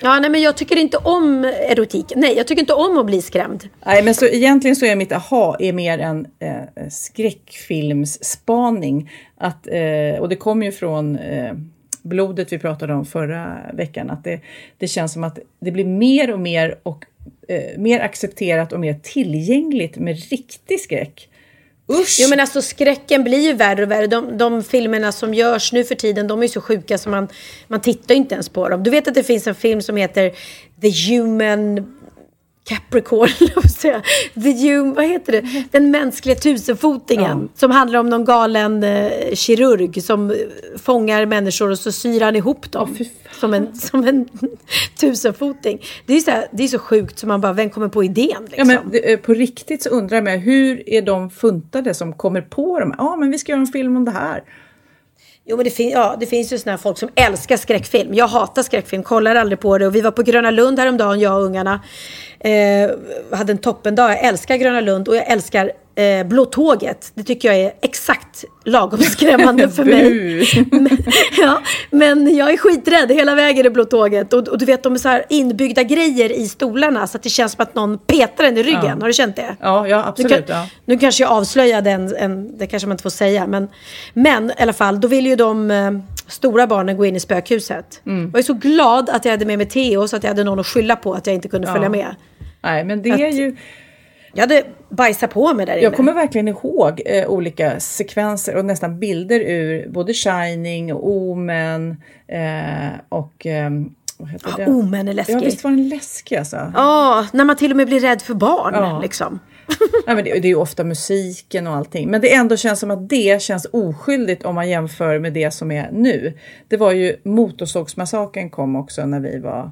Ja, nej, men jag tycker inte om erotik. Nej, jag tycker inte om att bli skrämd. Nej, men så egentligen så är mitt aha är mer en eh, skräckfilmsspaning. Att, eh, och det kommer ju från eh, blodet vi pratade om förra veckan. Att det, det känns som att det blir mer och mer och eh, mer accepterat och mer tillgängligt med riktig skräck. Usch! Jo men alltså skräcken blir ju värre och värre. De, de filmerna som görs nu för tiden, de är ju så sjuka så man, man tittar inte ens på dem. Du vet att det finns en film som heter The Human Capricorn, The Human, vad heter det? Den mänskliga tusenfotingen. Ja. Som handlar om någon galen eh, kirurg som eh, fångar människor och så syr han ihop dem. Oh, som, en, som en tusenfoting. Det är, så här, det är så sjukt så man bara, vem kommer på idén? Liksom? Ja, men det, eh, på riktigt så undrar jag hur är de funtade som kommer på dem? Ja, men vi ska göra en film om det här. Jo men det, fin- ja, det finns ju såna här folk som älskar skräckfilm. Jag hatar skräckfilm, kollar aldrig på det. Och vi var på Gröna Lund häromdagen, jag och ungarna. Eh, hade en toppendag. Jag älskar Gröna Lund och jag älskar eh, Blå tåget. Det tycker jag är exakt lagom skrämmande för mig. Men, ja, men jag är skiträdd hela vägen i Blå tåget. Och, och du vet, de är så här inbyggda grejer i stolarna så att det känns som att någon petar en i ryggen. Har du känt det? Ja, ja Nu, absolut. kan, Ja. nu kanske jag avslöjade en, en, det kanske man inte får säga, men, men i alla fall, då vill ju de eh, stora barnen gå in i spökhuset. Mm. Jag ju så glad att jag hade med mig Theo så att jag hade någon att skylla på att jag inte kunde följa med. Nej, men det är Att- ju... Jag hade bajsat på mig där inne. Jag kommer verkligen ihåg eh, olika sekvenser och nästan bilder ur både Shining och Omen eh, och... Eh, vad heter det? Omen är läskig. Ja, visst var den läskig alltså. Ja, när man till och med blir rädd för barn. Ja. Liksom. Nej, men det, det är ju ofta musiken och allting. Men det ändå känns som att det känns oskyldigt om man jämför med det som är nu. Det var ju Motorsågsmassakern kom också när vi var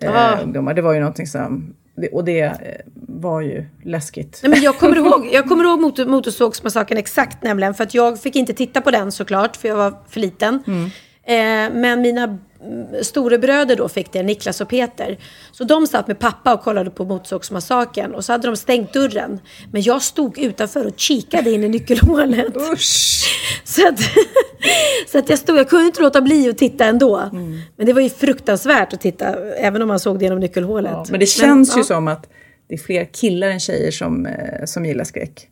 eh, Ah. ungdomar. Det var ju någonting som... Och det eh, var ju läskigt. Nej, men jag kommer ihåg, jag kommer ihåg motor, Motorsågsmassakern exakt nämligen. För att jag fick inte titta på den såklart, för jag var för liten. Eh, men mina mm, storebröder då fick det, Niklas och Peter. Så de satt med pappa och kollade på Motorsågsmassakern. Och så hade de stängt dörren. Men jag stod utanför och kikade in i nyckelhålet. Så att, så att jag stod, jag kunde inte låta bli att titta ändå. Men det var ju fruktansvärt att titta, även om man såg det genom nyckelhålet. Ja, men det känns ju ja. som att det är fler killar än tjejer som, eh, som gillar skräck.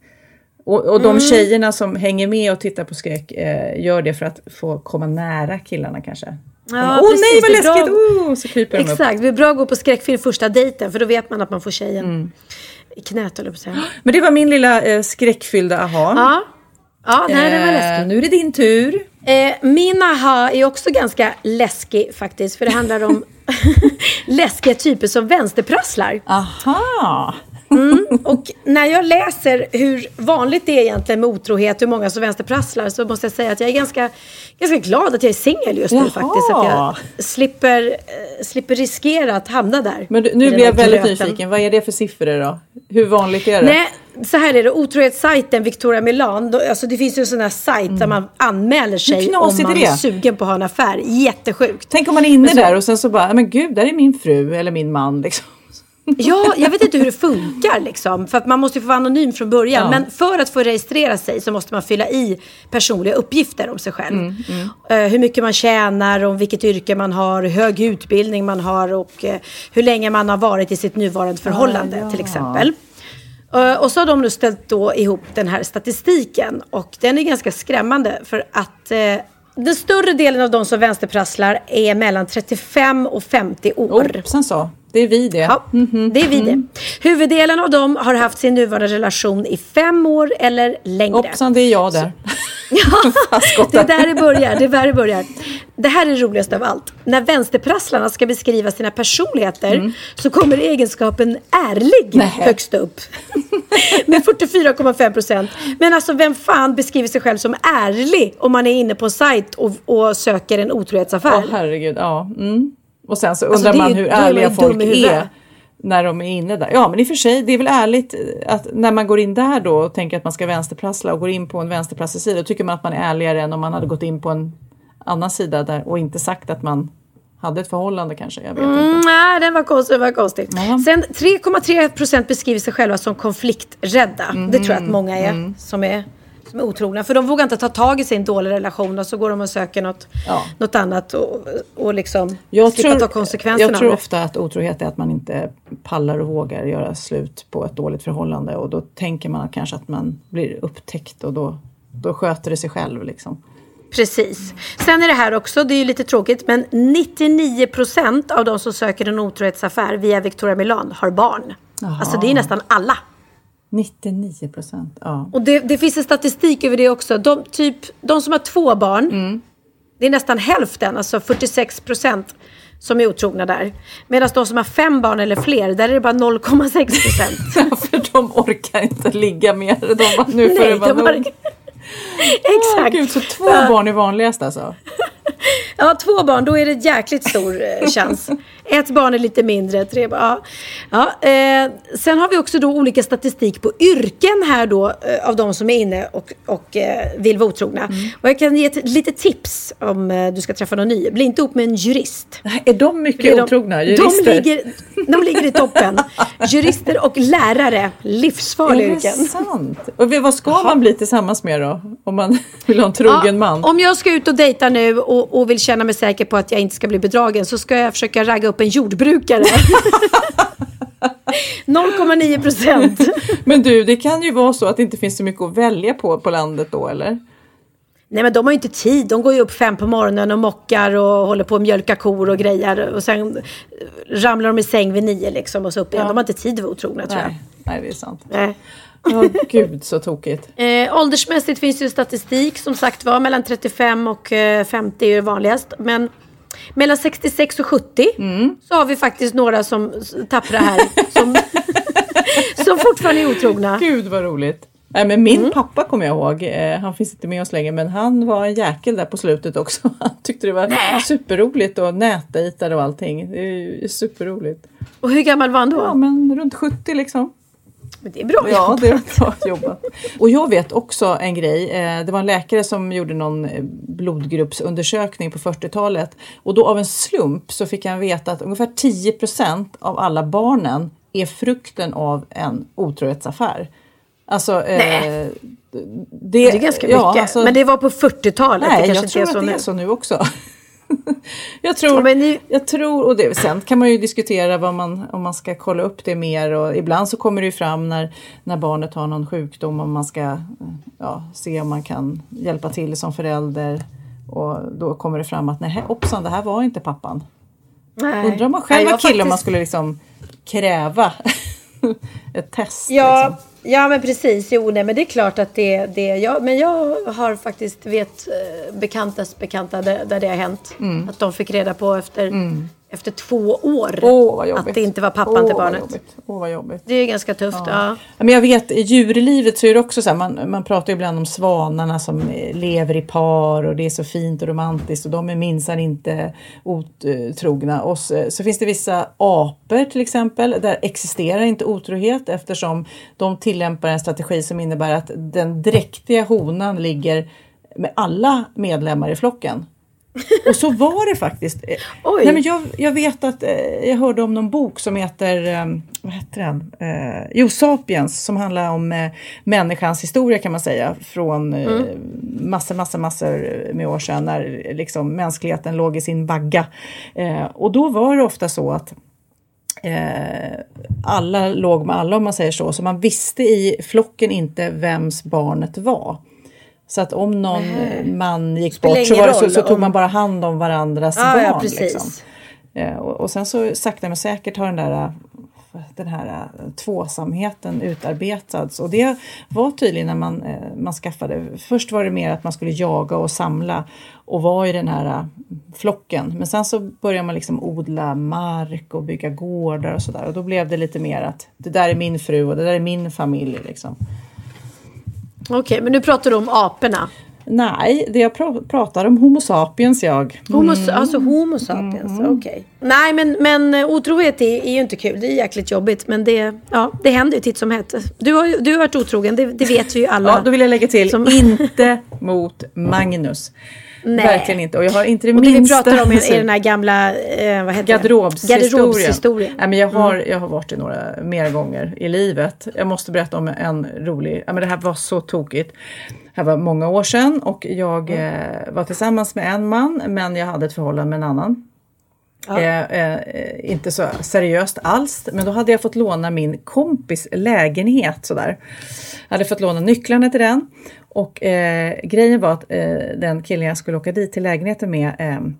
Och, och de Mm. tjejerna som hänger med och tittar på skräck eh, gör det för att få komma nära killarna kanske. Ja, Åh precis, nej vad är bra. läskigt! Oh, så kryper de upp. Exakt, det är bra att gå på skräckfilm första dejten för då vet man att man får tjejen Mm. i knät jag på säga. Men det var min lilla eh, skräckfyllda aha. Ja, ja nej, det var Eh, läskigt. Nu är det din tur. Eh, min aha är också ganska läskig faktiskt för det handlar om läskiga typer som vänsterprasslar. Aha! Och när jag läser hur vanligt det är egentligen med otrohet, hur många som vänsterprasslar, så måste jag säga att jag är ganska, ganska glad att jag är singel just nu Jaha. faktiskt. Att jag slipper, eh, slipper riskera att hamna där. Men du, nu blir jag väldigt gröten. nyfiken. Vad är det för siffror då? Hur vanligt är det? Nej, så här är det. Otrohetssajten Victoria Milan. Då, alltså det finns ju en sån här sajt där man anmäler sig om man är är det? sugen på att ha en affär. Jättesjukt. Tänk om man är inne där och sen så bara, men gud, där är min fru eller min man liksom. Ja, jag vet inte hur det funkar liksom. För att man måste ju få vara anonym från början. Ja. Men för att få registrera sig så måste man fylla i personliga uppgifter om sig själv. Mm, Eh, hur mycket man tjänar, om vilket yrke man har, hur hög utbildning man har och eh, hur länge man har varit i sitt nuvarande förhållande ja. till exempel. Eh, Och så har de nu ställt då ihop den här statistiken och den är ganska skrämmande för att den större delen av de som vänsterprasslar är mellan 35 och 50 år. Oppsan så. Det är vi det. Ja, det är vi det. Huvuddelen av dem har haft sin nuvarande relation i fem år eller längre. Hoppsan, det är jag där. Det är där det börjar. Det är där det börjar. Det här är det roligaste av allt. När vänsterprasslarna ska beskriva sina personligheter så kommer egenskapen ärlig Nej. högst upp. Med 44,5 procent. Men alltså vem fan beskriver sig själv som ärlig om man är inne på en sajt och, och söker en otrohetsaffär? Åh herregud, ja. Mm. Och sen så Alltså, undrar man hur ärliga folk är när de är inne där. Ja men i och för sig, det är väl ärligt att när man går in där då och tänker att man ska vänsterprassla och går in på en vänsterprasselsida då tycker man att man är ärligare än om man hade gått in på en annan sida där och inte sagt att man hade ett förhållande kanske. Jag vet Mm, inte. nej, den var konstig. Den var konstig. Ja. Sen 3,3 procent beskriver sig själva som konflikträdda. Det tror jag att många är Mm. som är som är otrogna. För de vågar inte ta tag i sin dåliga relation och så går de och söker något, Ja. något annat och, och liksom Jag slippa tror, ta konsekvenserna jag tror ofta att otrohet är att man inte pallar och vågar göra slut på ett dåligt förhållande och då tänker man kanske att man blir upptäckt och då, då sköter det sig själv liksom. Precis. Sen är det här också, det är ju lite tråkigt, men 99 procent av de som söker en otrohetsaffär via Victoria Milan har barn. Alltså det är nästan alla. 99 procent, ja. Och det, det finns en statistik över det också. De, typ, de som har två barn, Mm. det är nästan hälften, alltså 46 procent som är otrogna där. Medan de som har fem barn eller fler, där är det bara 0,6 procent. För de orkar inte ligga mer. De bara, nu får det Nej, vara de nog. Exakt. Gud, så två Ja. barn är vanligast alltså? Ja, två barn, då är det jäkligt stor eh, chans. Ett barn är lite mindre, tre barn. Ja. Ja, eh, sen har vi också då olika statistik på yrken här då eh, av de som är inne och, och eh, vill vara otrogna. Och jag kan ge ett litet tips om eh, du ska träffa någon ny. Bli inte ihop med en jurist. Är de mycket är de- otrogna? Jurister? De ligger, de ligger i toppen. Jurister och lärare, livsfarliga är det yrken. sant? Och vad ska man bli tillsammans med då? Om man vill ha en trogen man? Om jag ska ut och dejta nu och, och vill känna mig säker på att jag inte ska bli bedragen så ska jag försöka ragga upp en jordbrukare. 0,9 procent. Men du, det kan ju vara så att det inte finns så mycket att välja på på landet då, eller? Nej men de har ju inte tid. De går ju upp fem på morgonen och mockar och håller på att mjölka kor och grejer. Och sen eh, ramlar de i säng vid nio liksom och så upp igen. De har inte tid att vara otrogna tror jag. Nej, det är sant. Nej. Åh gud så tokigt. Eh, åldersmässigt finns ju statistik som sagt var. Mellan 35 och eh, 50 är det vanligast. Men mellan 66 och 70 så har vi faktiskt några som tappra här. Som, som fortfarande är otrogna. Gud vad roligt. Nej, men min pappa kommer jag ihåg, eh, han finns inte med oss längre, men han var en jäkel där på slutet också. Han tyckte det var superroligt och nätdejtade och allting. Det är superroligt. Och hur gammal var han då? Ja, men runt 70 liksom. Men det är bra Ja, det är bra jobbat. Och jag vet också en grej. Eh, Det var en läkare som gjorde någon eh, blodgruppsundersökning på 40-talet och då av en slump så fick han veta att ungefär 10% av alla barnen är frukten av en otrohetsaffär. Alltså, eh, Det är ganska mycket. ja, alltså- men det var på 40-talet. Nej, det jag kanske tror inte är så att det nu. är så nu också. jag tror, Ja, ni- jag tror, och det, sen kan man ju diskutera vad man, om man ska kolla upp det mer och ibland så kommer det ju fram när, när barnet har någon sjukdom och man ska ja, se om man kan hjälpa till som förälder och då kommer det fram att nej hoppsan det här var inte pappan. Nej. Undrar om man Nej, själv var jag kille om man faktiskt- skulle liksom kräva ett test. Ja, liksom. Ja men precis. Jo, nej, men det är klart att det det. Ja, men jag har faktiskt vet eh, bekantas bekanta där, där det har hänt. Mm. Att de fick reda på efter, efter två år jobbigt. att det inte var pappan Åh, till barnet. Åh vad jobbigt. Det är ganska tufft. Ja. Ja, Men jag vet i djurlivet så är det också så här, man, man pratar ju ibland om svanarna som lever i par och det är så fint och romantiskt och de är minsann inte otrogna. Och så, så finns det vissa apor till exempel, där existerar inte otrohet eftersom de tillämpar en strategi som innebär att den dräktiga honan ligger med alla medlemmar i flocken. Och så var det faktiskt. Eh, Oj. Nej, men jag, jag vet att eh, jag hörde om någon bok som heter, eh, vad heter den? Eh, jo, Sapiens som handlar om eh, människans historia kan man säga från eh, massor, massor, massor med år sedan när liksom, mänskligheten låg i sin vagga. Eh, och då var det ofta så att eh, alla låg med alla om man säger så, så man visste i flocken inte vems barnet var. Så att om någon eh, man gick Spelar bort så, var det så, så tog om- man bara hand om varandras Ja, barn. ja, precis. Liksom. Eh, och, och sen så sakta men säkert har den där eh, den här eh, tvåsamheten utarbetats och det var tydligen när man, eh, man skaffade, först var det mer att man skulle jaga och samla och vara i den här flocken men sen så började man liksom odla mark och bygga gårdar och sådär och då blev det lite mer att det där är min fru och det där är min familj liksom. Okej, men nu pratar du om aporna. Nej, det jag pr- pratar om Homo sapiens jag. Homo, Alltså homo sapiens, Mm. okej. Nej men, men eh, otrohet är, är ju inte kul. Det är jäkligt jobbigt. Men det, ja, det händer ju titt som hett. Du har, du har varit otrogen, det, det vet vi ju alla. Ja, då vill jag lägga till, Som- inte mot Magnus. Nej. Verkligen inte. Och jag har inte det Och det vi pratar om är, den här gamla, eh, vad heter det? Garderobshistorien. Garderobshistorien. Nej, men jag, har, jag har varit i några mer gånger i livet. Jag måste berätta om en rolig, ja, men det här var så tokigt. Det här var många år sedan och jag eh, var tillsammans med en man men jag hade ett förhållande med en annan. Eh, eh, inte så seriöst alls, men då hade jag fått låna min kompis lägenhet sådär. Jag hade fått låna nycklarna till den och eh, grejen var att eh, den killen jag skulle åka dit till lägenheten med ehm,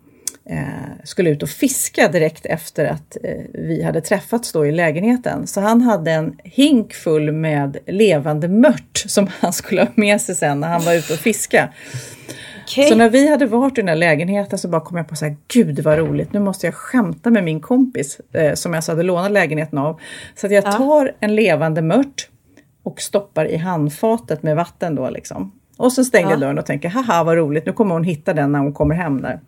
eh, skulle ut och fiska direkt efter att eh, vi hade träffats då i lägenheten. Så han hade en hink full med levande mört som han skulle ha med sig sen när han var ute och fiska. Okej. Så när vi hade varit i den här lägenheten så bara kom jag på så här, gud vad roligt, nu måste jag skämta med min kompis eh, som jag så hade lånat lägenheten av. Så att jag tar en levande mört och stoppar i handfatet med vatten då liksom. Och så stänger jag dörren och tänker, haha vad roligt, nu kommer hon hitta den när hon kommer hem där.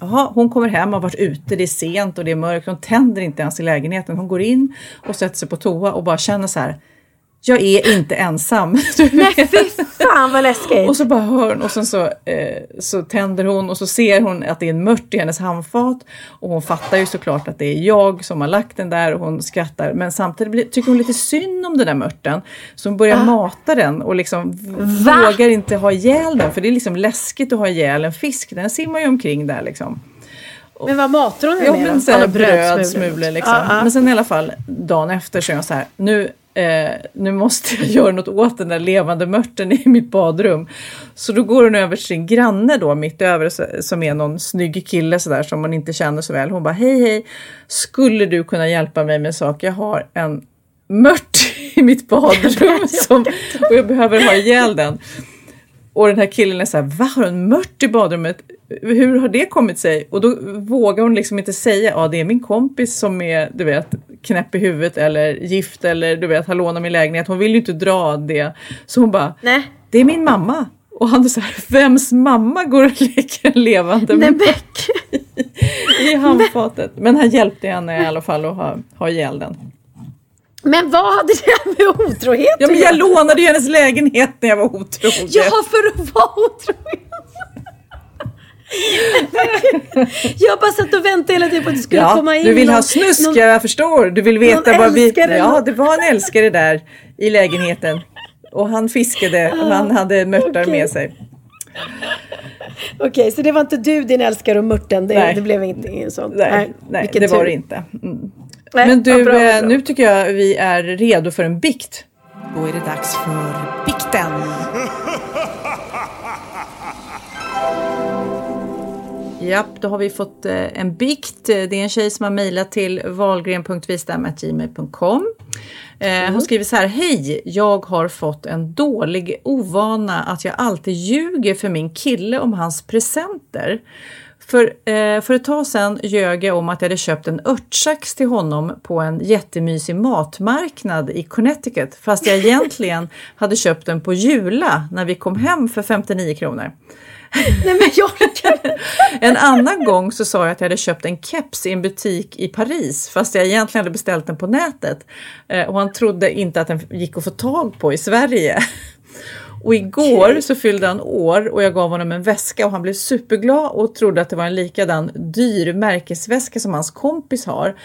Jaha, hon kommer hem och har varit ute, det är sent och det är mörkt. Hon tänder inte ens i lägenheten. Hon går in och sätter sig på toa och bara känner så här. Jag är inte ensam. Nej fy fan vad läskigt. Och så bara hör hon och sen så, eh, så tänder hon och så ser hon att det är en mört i hennes handfat. Och hon fattar ju såklart att det är jag som har lagt den där och hon skrattar. Men samtidigt blir, tycker hon lite synd om den där mörten. Så hon börjar Ah. mata den och liksom Va? vågar inte ha ihjäl den. För det är liksom läskigt att ha ihjäl en fisk. Den simmar ju omkring där liksom. Men vad matar hon Ja med men då? så här Alla brödsmulor liksom. Ja, ja. Men sen i alla fall dagen efter så är jag så här, nu, eh, nu måste jag göra något åt den där levande mörten i mitt badrum. Så då går hon över till sin granne då mitt över som är någon snygg kille sådär som man inte känner så väl. Hon bara hej hej, skulle du kunna hjälpa mig med en sak? Jag har en mört i mitt badrum som, och jag behöver ha ihjäl den. Och den här killen är så här, va har du en mört i badrummet? Hur har det kommit sig? Och då vågar hon liksom inte säga, ja det är min kompis som är, du vet, knäpp i huvudet eller gift eller du vet, har lånat min lägenhet. Hon vill ju inte dra det. Så hon bara, Nej. det är min mamma. Och han så här, vems mamma går och leker en levande Nej, men, i handfatet? Men han hjälpte henne i alla fall att ha, ha ihjäl den. men vad hade det med otrohet Ja men att jag göra? lånade ju hennes lägenhet när jag var otrogen. Ja, för att vara otrogen. jag bara satt och väntade hela tiden på att det skulle Ja, komma in du vill någon, ha snusk, någon- jag förstår. Du vill veta vad vi... Ja, det var en älskare där i lägenheten. Och han fiskade och han hade mörtar okej. med sig. Okej, så det var inte du, din älskare och mörten. Det, Nej. det blev inte ingen sån. Nej, nej vilken det var tur. det inte. Mm. Nej, Men du, bra, eh, bra. nu tycker jag vi är redo för en bikt. Då är det dags för bikten. Japp, då har vi fått eh, en bikt. Det är en tjej som har mejlat till valgren.vistam.gmail.com. Eh, Hon skriver så här, hej, jag har fått en dålig ovana att jag alltid ljuger för min kille om hans presenter. För, eh, för ett tag sedan ljög jag om att jag hade köpt en örtsax till honom på en jättemysig matmarknad i Connecticut fast jag egentligen hade köpt den på Jula när vi kom hem för 59 kronor. Nej, men jag En annan gång så sa jag att jag hade köpt en keps i en butik i Paris fast jag egentligen hade beställt den på nätet. Eh, och han trodde inte att den gick att få tag på i Sverige. Och igår så fyllde han år och jag gav honom en väska och han blev superglad och trodde att det var en likadan dyr märkesväska som hans kompis har.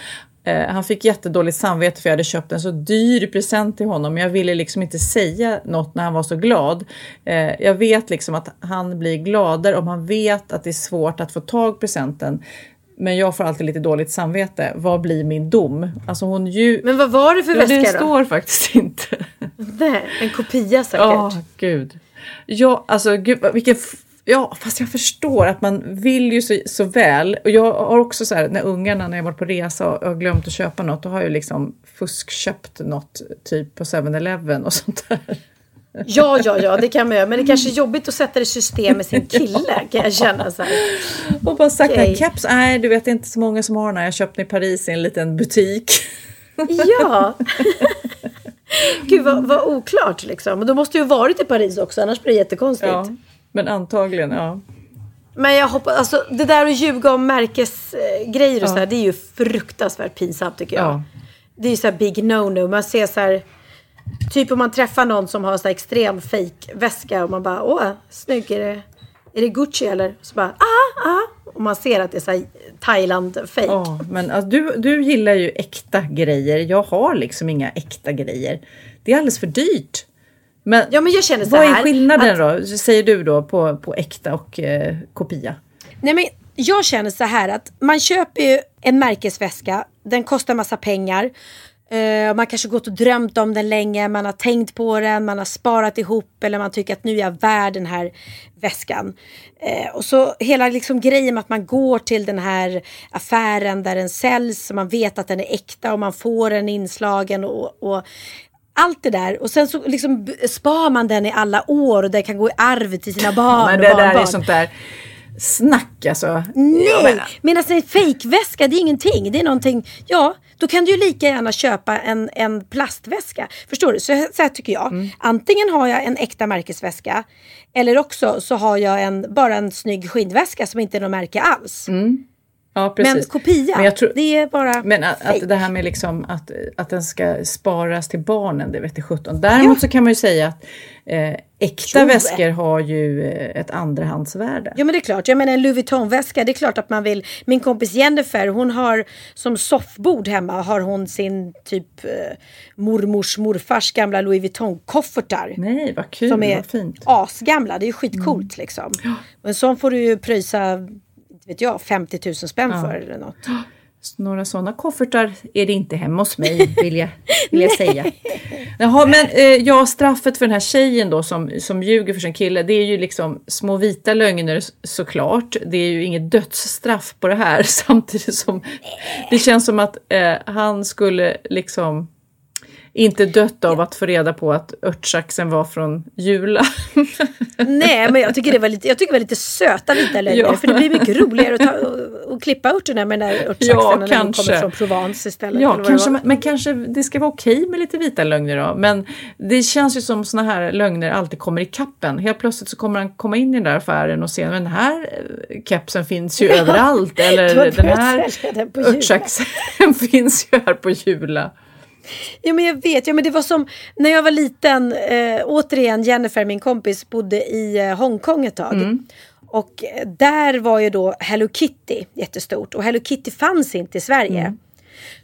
Eh, han fick jättedåligt samvete för jag hade köpt en så dyr present till honom jag ville liksom inte säga något när han var så glad. Eh, jag vet liksom att han blir gladare om han vet att det är svårt att få tag presenten. Men jag får alltid lite dåligt samvete. Vad blir min dom? Alltså hon ju... Men vad var det för ja, väska då? står faktiskt inte. Nej, en kopia säkert. Ja, gud. Ja, alltså gud, vilken... Ja, fast jag förstår att man vill ju så, så väl. Och jag har också så här, när ungarna, när jag varit på resa och har glömt att köpa något, då har jag liksom fuskköpt något typ på 7-Eleven och sånt där. Ja, ja, ja, det kan man göra. Men det kanske är jobbigt att sätta det i system med sin kille, kan jag känna så här. Och bara sagt, okay. keps, nej du vet det är inte så många som har den här. Jag köpte den i Paris i en liten butik. Ja. Gud, vad, vad oklart liksom. Och då måste ju ha varit i Paris också, annars blir det jättekonstigt. Ja, men antagligen, ja. Men jag hoppas, alltså det där att ljuga om märkesgrejer och så här, det är ju fruktansvärt pinsamt tycker jag. Ja. Det är ju så här big no-no. Man ser så här, typ om man träffar någon som har så här extrem fake väska och man bara, åh, snygg, är det, är det Gucci eller? Så bara, ah, ah. Och man ser att det är så här Thailand-fake. Ja, men alltså, du, du gillar ju äkta grejer. Jag har liksom inga äkta grejer. Det är alldeles för dyrt. Men, Ja, men jag känner så vad är här, skillnaden att- då, säger du då, på, på äkta och eh, kopia? Nej men jag känner så här att man köper ju en märkesväska, den kostar massa pengar. Eh, man kanske gått och drömt om den länge, man har tänkt på den, man har sparat ihop eller man tycker att nu är jag värd den här väskan. Eh, och så hela liksom grejen med att man går till den här affären där den säljs och man vet att den är äkta och man får den inslagen och, och allt det där. Och sen så liksom spar man den i alla år och det kan gå i arv till sina barn Men och det där är barnbarn. sånt där. snack alltså. Nej! Medan en fejkväska, det är ingenting. Det är någonting, ja, då kan du ju lika gärna köpa en, en plastväska. Förstår du? Så, så här tycker jag. Mm. Antingen har jag en äkta märkesväska eller också så har jag en, bara en snygg skinnväska som inte är något märke alls. Ja, precis. Men kopia, Men tror- det är bara Men att, att det här med liksom att, att den ska sparas till barnen, det vet jag 17. Däremot så kan man ju säga att eh, äkta Jo. väskor har ju eh, ett andrahandsvärde. Ja men det är klart, jag menar en Louis Vuitton-väska, det är klart att man vill. Min kompis Jennifer, hon har som soffbord hemma har hon sin typ eh, mormors morfars gamla Louis Vuitton-koffertar. Nej, vad kul, Som är vad fint. asgamla, det är ju skitcoolt liksom. Men sån får du ju pröjsa, vet jag, 50 000 spänn för eller något. Några sådana koffertar är det inte hemma hos mig, vill jag, vill jag säga. Jaha, men eh, ja, straffet för den här tjejen då som, som ljuger för sin kille, det är ju liksom små vita lögner såklart. Det är ju inget dödsstraff på det här, samtidigt som det känns som att eh, han skulle liksom inte dött av att få reda på att örtsaxen var från Jula. Nej men jag tycker det var lite, jag tycker det var lite söta vita lögner. Ja. För det blir mycket roligare att ta, och, och klippa örterna med den där örtsaxen Ja, när de kanske. kommer från Provence istället. Ja, kanske, men, men kanske det ska vara okej med lite vita lögner då. Men det känns ju som såna här lögner alltid kommer i kappen. Helt plötsligt så kommer han komma in i den där affären och se men den här eh, kepsen finns ju överallt. du har Eller den här den örtsaxen finns ju här på Jula. Ja men jag vet, ja, men det var som när jag var liten, eh, återigen Jennifer, min kompis, bodde i eh, Hongkong ett tag. Mm. Och eh, där var ju då Hello Kitty jättestort och Hello Kitty fanns inte i Sverige. Mm.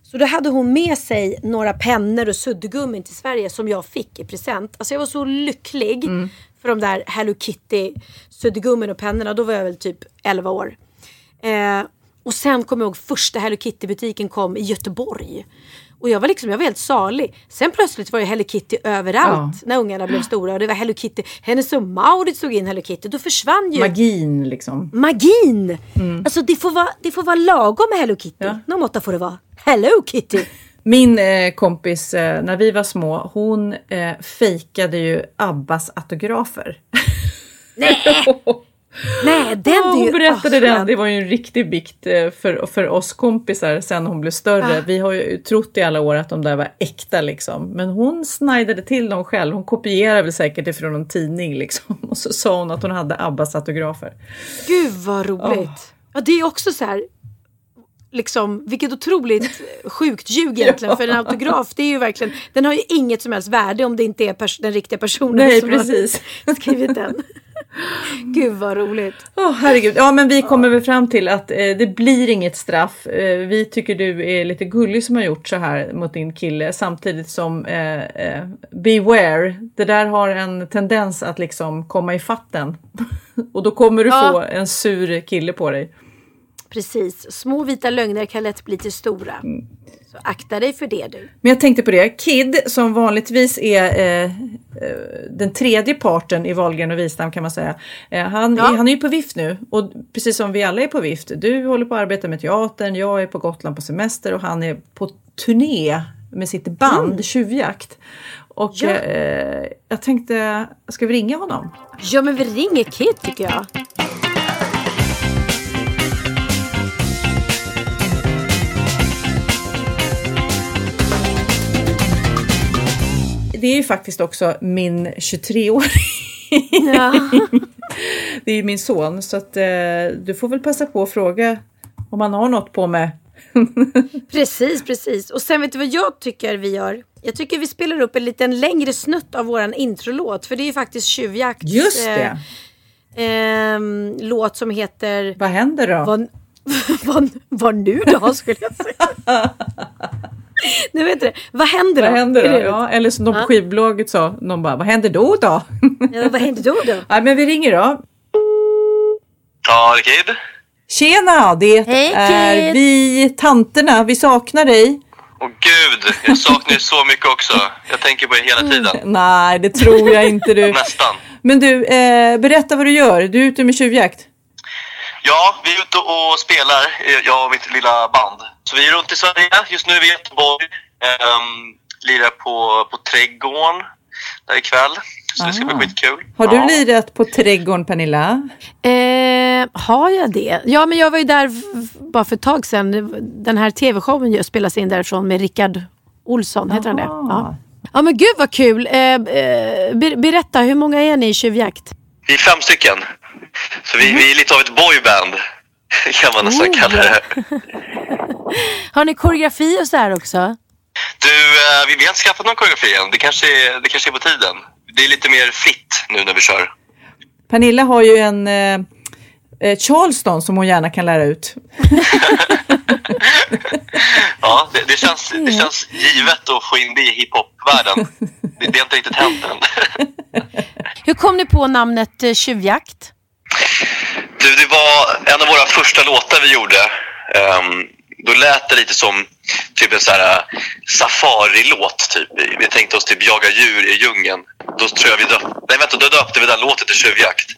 Så då hade hon med sig några pennor och suddgummin till Sverige som jag fick i present. Alltså jag var så lycklig Mm. för de där Hello Kitty suddgummin och pennorna. Då var jag väl typ 11 år. Eh, och sen kommer jag ihåg första Hello Kitty butiken kom i Göteborg. Och jag var liksom, jag var helt salig. Sen plötsligt var det Hello Kitty överallt när ungarna blev stora. Och det var Hello Kitty, Hennes och Mauritz såg in Hello Kitty. Då försvann ju Magin liksom. magin. Alltså det får, vara, det får vara lagom med Hello Kitty. Ja. Någon måtta får det vara. Hello Kitty. Min eh, kompis, eh, när vi var små, hon eh, fejkade ju Abbas autografer. Nej, Nej den Ja, hon berättade den. Det var ju en riktig bikt eh, för, för oss kompisar sen hon blev större. Ah. Vi har ju trott i alla år att de där var äkta liksom. Men hon snajdade till dem själv. Hon kopierade väl säkert ifrån någon tidning liksom. Och så sa hon att hon hade Abbas autografer. Gud vad roligt. Ja det är också så här. Liksom, vilket otroligt sjukt ljug egentligen. För en autograf, det är ju verkligen, den har ju inget som helst värde om det inte är den riktiga personen Nej, som precis. har skrivit den. Gud vad roligt. Åh herregud. Ja men vi kommer väl fram till att eh, det blir inget straff. Eh, vi tycker du är lite gullig som har gjort så här mot din kille. Samtidigt som eh, eh, beware. Det där har en tendens att liksom komma i fatten. Och då kommer du Ja. få en sur kille på dig. Precis, små vita lögner kan lätt bli till stora. Så akta dig för det du. Men jag tänkte på det, Kid som vanligtvis är eh, eh, den tredje parten i Wahlgren och Wistam kan man säga. Eh, han, Ja. är, han är ju på vift nu och precis som vi alla är på vift. Du håller på att arbeta med teatern, jag är på Gotland på semester och han är på turné med sitt band Tjuvjakt. Och Ja. eh, jag tänkte, ska vi ringa honom? Ja men vi ringer Kid tycker jag. Det är ju faktiskt också min 23-åring. Ja. Det är ju min son så att eh, du får väl passa på att fråga om han har något på mig. Precis, precis. Och sen vet du vad jag tycker vi gör? Jag tycker vi spelar upp en liten längre snutt av våran introlåt. För det är ju faktiskt Tjuvjakt. Just det! ehm, låt som heter Vad händer då? Vad, vad, vad nu då skulle jag säga. Nu vet du, vad händer då? Vad händer då? Ja, eller som de på Ja. skivbolaget sa, någon bara, vad händer då då? Ja, vad händer då då? Nej, men vi ringer då. Ja, det är Kid. Tjena, det Hej, är Kid. vi tanterna, vi saknar dig. Åh gud, jag saknar er så mycket också. Jag tänker på er hela tiden. Nej, det tror jag inte du. Nästan. Men du, eh, berätta vad du gör. Du är ute med tjuvjakt. Ja, vi är ute och spelar, eh, jag och mitt lilla band. Så vi är runt i Sverige. Just nu är vi i Göteborg. Um, lirar på, på Trädgården där ikväll. Så det ska bli Ah. skitkul. Har du ja. lirat på Trädgården, Pernilla? Eh, har jag det? Ja, men jag var ju där bara för ett tag sedan. Den här tv-showen spelas in därifrån med Rickard Olsson, heter han det? Ja. ja, men gud vad kul. Eh, eh, ber- berätta, hur många är ni i Tjuvjakt? Vi är fem stycken. Så vi, vi är lite av ett boyband. Kan man nästan Oh. kalla det. Har ni koreografi och så här också? Du, eh, vi, vi har inte skaffat någon koreografi än. Det kanske, är, det kanske är på tiden. Det är lite mer fritt nu när vi kör. Pernilla har ju en eh, eh, Charleston som hon gärna kan lära ut. Ja, det, det, känns, det känns givet att få in det i hiphop-världen. Det, det har inte riktigt hänt än. Hur kom ni på namnet eh, Tjuvjakt? Du, det var en av våra första låtar vi gjorde. Ehm, då lät det lite som typ en så här uh, safari-låt. Typ. Vi- Vi tänkte oss typ jaga djur i djungeln. Då tror jag vi döpte, nej, vänta, då döpte vi den låten till Tjuvjakt.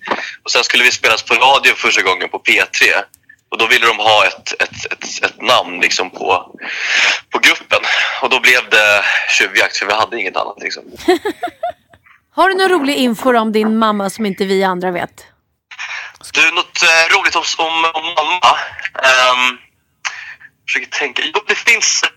Och sen skulle vi spelas på radio första gången på P3. Och då ville de ha ett, ett, ett, ett namn liksom på, på gruppen. Och då blev det Tjuvjakt för vi hade inget annat. Liksom. Har du någon rolig info om din mamma som inte vi andra vet? Du, något eh, roligt om, om, om mamma. Um, försöker tänka. Jo, det finns...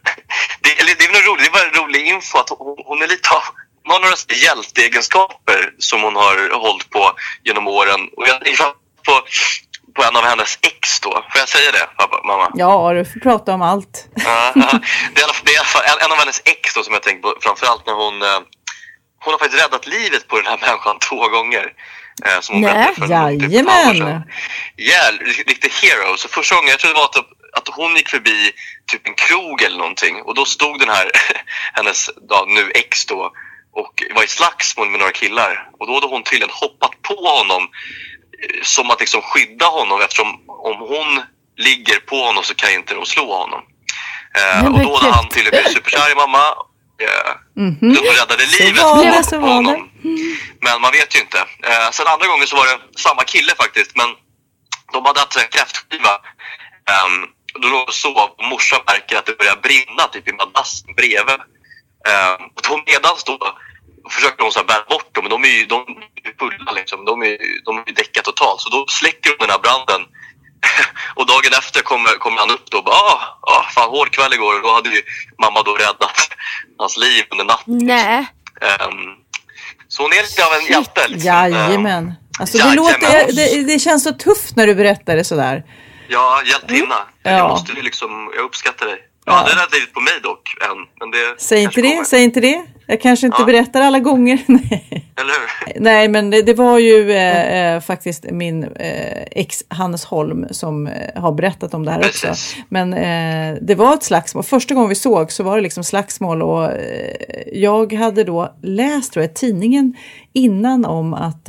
Det, eller, det är väl roligt, det var en rolig info att hon, hon är lite av... Hon har några hjälteegenskaper som hon har hållit på genom åren. Och jag tänker på, på en av hennes ex då. Får jag säga det, pappa, mamma? Ja, du får prata om allt. Ja, ja. det är, det är en, en av hennes ex då, som jag tänker på framförallt när hon... Eh, hon har faktiskt räddat livet på den här människan två gånger. Eh, som hon Nej, för typ jajamän. Ja, ri- riktig hero. Så första gången, jag tror det var att, att hon gick förbi typ en krog eller någonting och då stod den här, hennes ja, nu ex då och var i slagsmål med några killar och då hade hon tydligen hoppat på honom eh, som att liksom skydda honom eftersom om hon ligger på honom så kan inte de slå honom. Eh, och då hade han tydligen blivit superkär i mamma. Eh, Mhm. De räddade livet var det, på honom. Men man vet ju inte. Eh, sen andra gången så var det samma kille faktiskt. Men de hade haft en kräftskiva. Um, då låg och sov och morsan märker att det börjar brinna typ i madrassen bredvid. Um, och då medans då försöker hon så bära bort dem, men de är ju de är fulla liksom. De är ju de är ju däckat totalt. Så då släcker hon den här branden. och dagen efter kommer, kommer han upp då och bara ah, ah, fan hård kväll igår. Och då hade ju mamma då räddat hans liv under natten. Nej. Ehm, så hon är lite av en hjälte. Liksom. Jajamän. Alltså, det, Jajamän. låter, det, det känns så tufft när du berättar det sådär. Ja, hjältinna. Ja. Jag, måste liksom, jag uppskattar dig. Jag Ja. hade räddat livet på mig dock än. Men det Säg inte det, kommer. säg inte det. Jag kanske inte Ja. berättar alla gånger. Nej. Eller hur? Nej, men det, det var ju eh, eh, faktiskt min eh, ex Hannes Holm som eh, har berättat om det här också. Precis. Men eh, det var ett slagsmål. Första gången vi såg så var det liksom slagsmål och eh, jag hade då läst tror jag, tidningen innan om att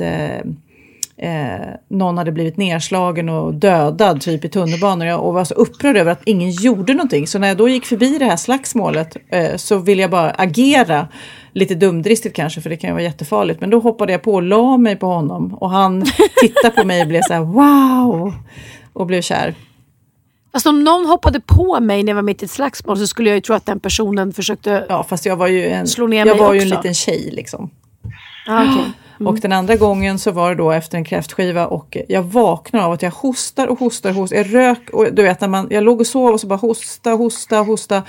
eh, någon hade blivit nedslagen och dödad typ i tunnelbanan och jag- var så upprörd över att ingen gjorde någonting. Så när jag då gick förbi det här slagsmålet eh, så ville jag bara agera. Lite dumdristigt kanske för det kan ju vara jättefarligt. Men då hoppade jag på och la mig på honom och han tittade på mig och blev så här wow och blev kär. Alltså om någon hoppade på mig när jag var mitt i ett slagsmål så skulle jag ju tro att den personen försökte... Ja fast jag var ju en, Slå ner jag mig var ju en liten tjej liksom. Ah, Mm. Och den andra gången så var det då efter en kräftskiva och jag vaknar av att jag hostar och hostar och hostar. Jag rök och du vet när man, jag låg och sov och så bara hosta, hosta, hosta.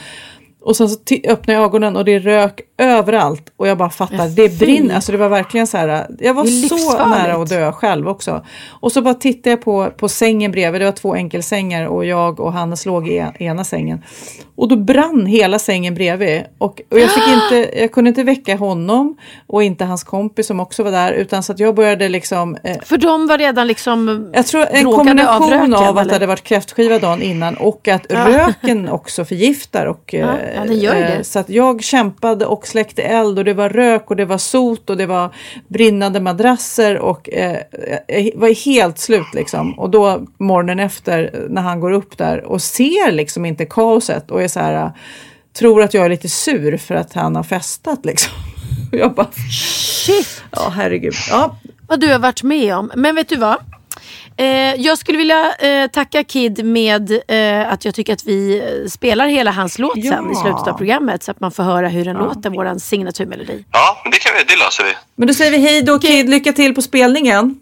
Och sen så öppnade jag ögonen och det rök överallt och jag bara fattar, det brinner. Alltså det var verkligen så här, jag var är så nära att dö själv också. Och så bara tittade jag på, på sängen bredvid, det var två enkelsängar och jag och Hannes låg i en- ena sängen. Och då brann hela sängen bredvid. Och, och jag, fick inte, jag kunde inte väcka honom och inte hans kompis som också var där. Utan så att jag började liksom... Eh, För de var redan liksom jag tror en kombination röken, av, att eller? det hade varit kräftskiva dagen innan och att Ja. röken också förgiftar. Och, Ja, eh, ja, den gör eh, det. Så att jag kämpade och släckte eld och det var rök och det var sot och det var brinnande madrasser och eh, jag var helt slut liksom. Och då morgonen efter när han går upp där och ser liksom inte kaoset och är så här tror att jag är lite sur för att han har festat liksom. Och jag bara, Shit ja herregud. Ja, vad du har varit med om. Men vet du vad? Eh, jag skulle vilja eh, tacka Kid med eh, att jag tycker att vi eh, spelar hela hans låt sen Ja. i slutet av programmet så att man får höra hur den låter, våran signaturmelodi. Ja, men det, kan vi, det löser vi. men då säger vi hej då Kid, lycka till på spelningen.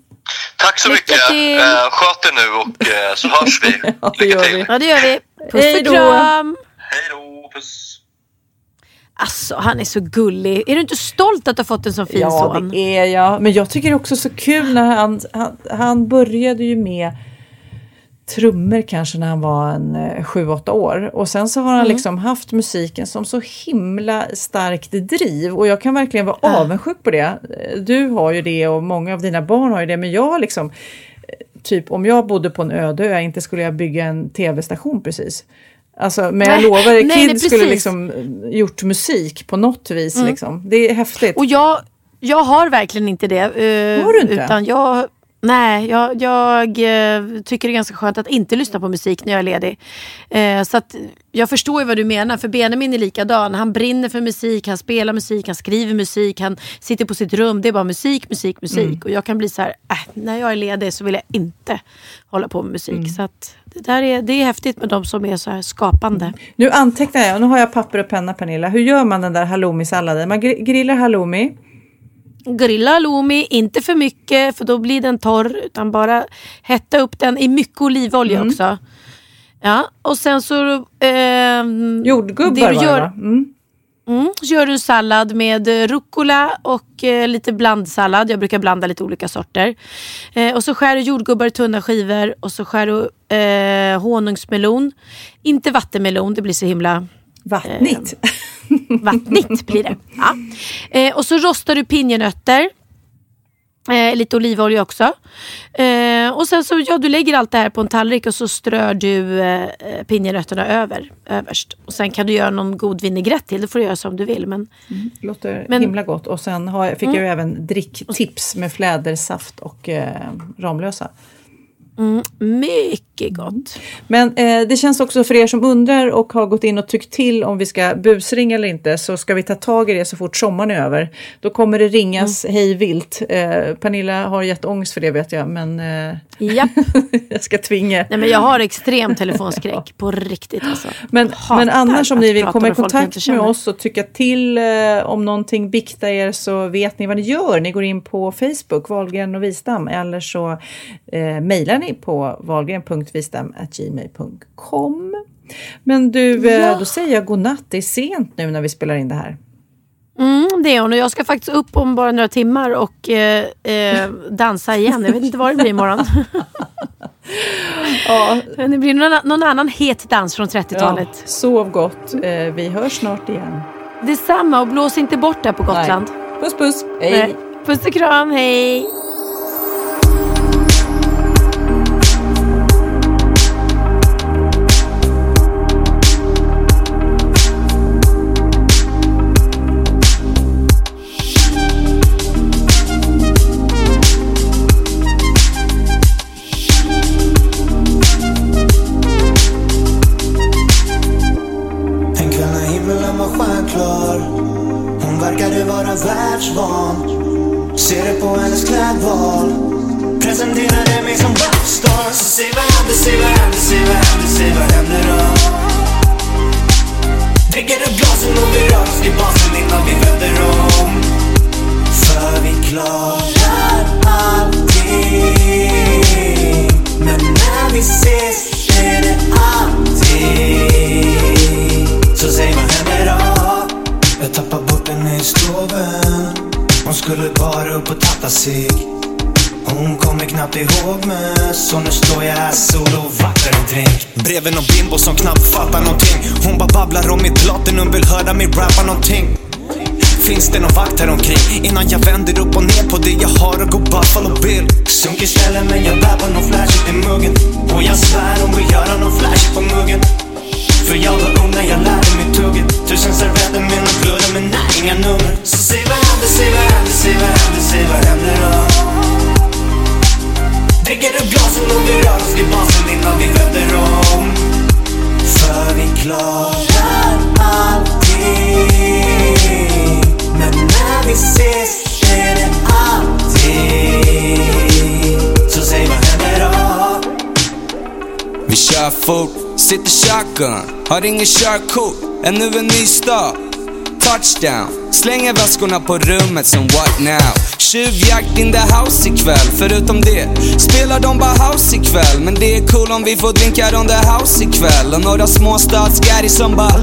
Tack så Lycka mycket. till. Eh, sköt er nu och eh, så hörs vi. Ja, det Lycka gör till. vi. Ja, det gör vi. Puss Hej och då. kram. Hej då. Puss. Alltså, han är så gullig. Är du inte stolt att du har fått en sån fin Ja, son? det är jag. Men jag tycker det är också så kul när han, han, han började ju med trummor kanske när han var en eh, sju, åtta år. Och sen så har han Mm. liksom haft musiken som så himla starkt driv. Och jag kan verkligen vara Ja. avundsjuk på det. Du har ju det och många av dina barn har ju det. Men jag har liksom, eh, typ om jag bodde på en öde ö, inte skulle jag bygga en tv-station precis. Alltså, men jag Nej, lovar, nej, Kid nej, skulle liksom eh, gjort musik på något vis. Mm. Liksom. Det är häftigt. Och jag, jag har verkligen inte det. eh, Har du inte? Utan jag, nej, jag, jag eh, tycker det är ganska skönt att inte lyssna på musik när jag är ledig. Eh, så att jag förstår ju vad du menar. För Benjamin är likadan. Han brinner för musik, han spelar musik, han skriver musik, han sitter på sitt rum. Det är bara musik, musik, musik. Mm. Och jag kan bli så här, äh, när jag är ledig så vill jag inte hålla på med musik. Mm. Så att det, där är, det är häftigt med de som är så här skapande. Nu antecknar jag, och nu har jag papper och penna Pernilla. Hur gör man den där halloumisalladen? Man gr- grillar halloumi. Grilla halloumi, inte för mycket för då blir den torr. Utan bara hetta upp den i mycket olivolja Mm. också. Ja, och sen så... ehm, Jordgubbar det du gör, va? Mm. mm, så gör du sallad med eh, rucola och eh, lite blandsallad. Jag brukar blanda lite olika sorter. Eh, och så skär du jordgubbar i tunna skivor och så skär du eh, honungsmelon. Inte vattenmelon, det blir så himla Vattnigt. vattnigt blir det. Ja. Eh, och så rostar du pinjenötter. Eh, lite olivolja också. Eh, och sen så, ja du lägger allt det här på en tallrik och så strör du eh, eh, pinjenötterna över, överst. Och sen kan du göra någon god vinägrett till, det får du göra som du vill. Men Låter Men- himla gott. Och sen har, fick Mm. jag ju även dricktips med flädersaft och eh, Ramlösa. Mm, mycket gott. Men eh, det känns också för er som undrar och har gått in och tyckt till om vi ska busringa eller inte så ska vi ta tag i det så fort sommaren är över. Då kommer det ringas Mm. hej vilt. Eh, Pernilla har jätteångest för det vet jag men eh, Japp. jag ska tvinga. Nej, men jag har extrem telefonskräck på riktigt. Alltså. Men, men annars om ni vill komma i kontakt med oss och tycka till eh, om någonting biktar er så vet ni vad ni gör. Ni går in på Facebook, Wahlgren och Wistam eller så eh, mejlar ni på wahlgren.vistam.gmail.com. Men du, eh, Ja. då säger jag godnatt. Det är sent nu när vi spelar in det här. Mm, det är hon och jag ska faktiskt upp om bara några timmar och eh, eh, dansa igen. Jag vet inte vad det blir imorgon. Ja, Men det blir någon, någon annan het dans från ja, 30-talet. sov gott. Eh, vi hörs snart igen. Detsamma och blås inte bort där på Gotland. Puss puss. Hej. Nej. Puss och kram, hej! Vakt här omkring innan jag vänder upp och ner på det jag har och går Buffalo Bill? Sunkig ställe men jag bär på någon kör fort, sitter shotgun, har ingen körkort, ännu en ny start. touchdown Slänger väskorna på rummet som what now Tjuvjakt in the house ikväll. Förutom det spelar de bara house ikväll. Men det är cool om vi får drinkar on the house ikväll. Och några småstadsgäris som bara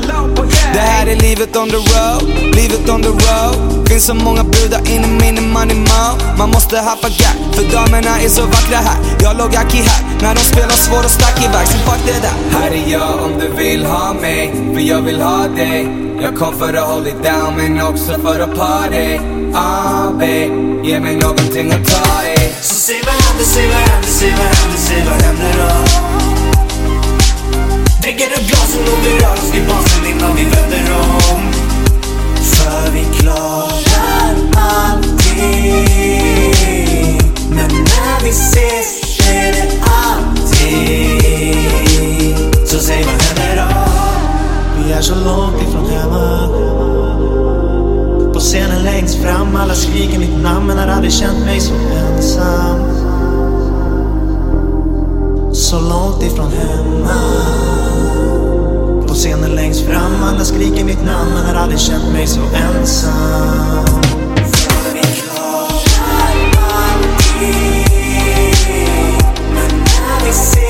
Det här är livet on the road, livet on the road. Finns så många brudar inne min money mouth. Man måste haffa gack. för damerna är så vackra här. Jag låg aki här när de spelar svår och stack iväg Så fuck det där. Här är jag om du vill ha mig För jag vill ha dig. Jag kom för att hold it down men också för att party Ah babe, ge mig någonting att ta i Så säg vad händer, säg vad händer, säg vad händer, säg vad händer då? Dricker du glasen och vi rör oss vid basen scenen längst fram, alla skriker mitt namn men har aldrig känt mig så ensam. Så långt ifrån hemma. På scenen längst fram, alla skriker mitt namn men har aldrig känt mig så ensam. För Men när vi ses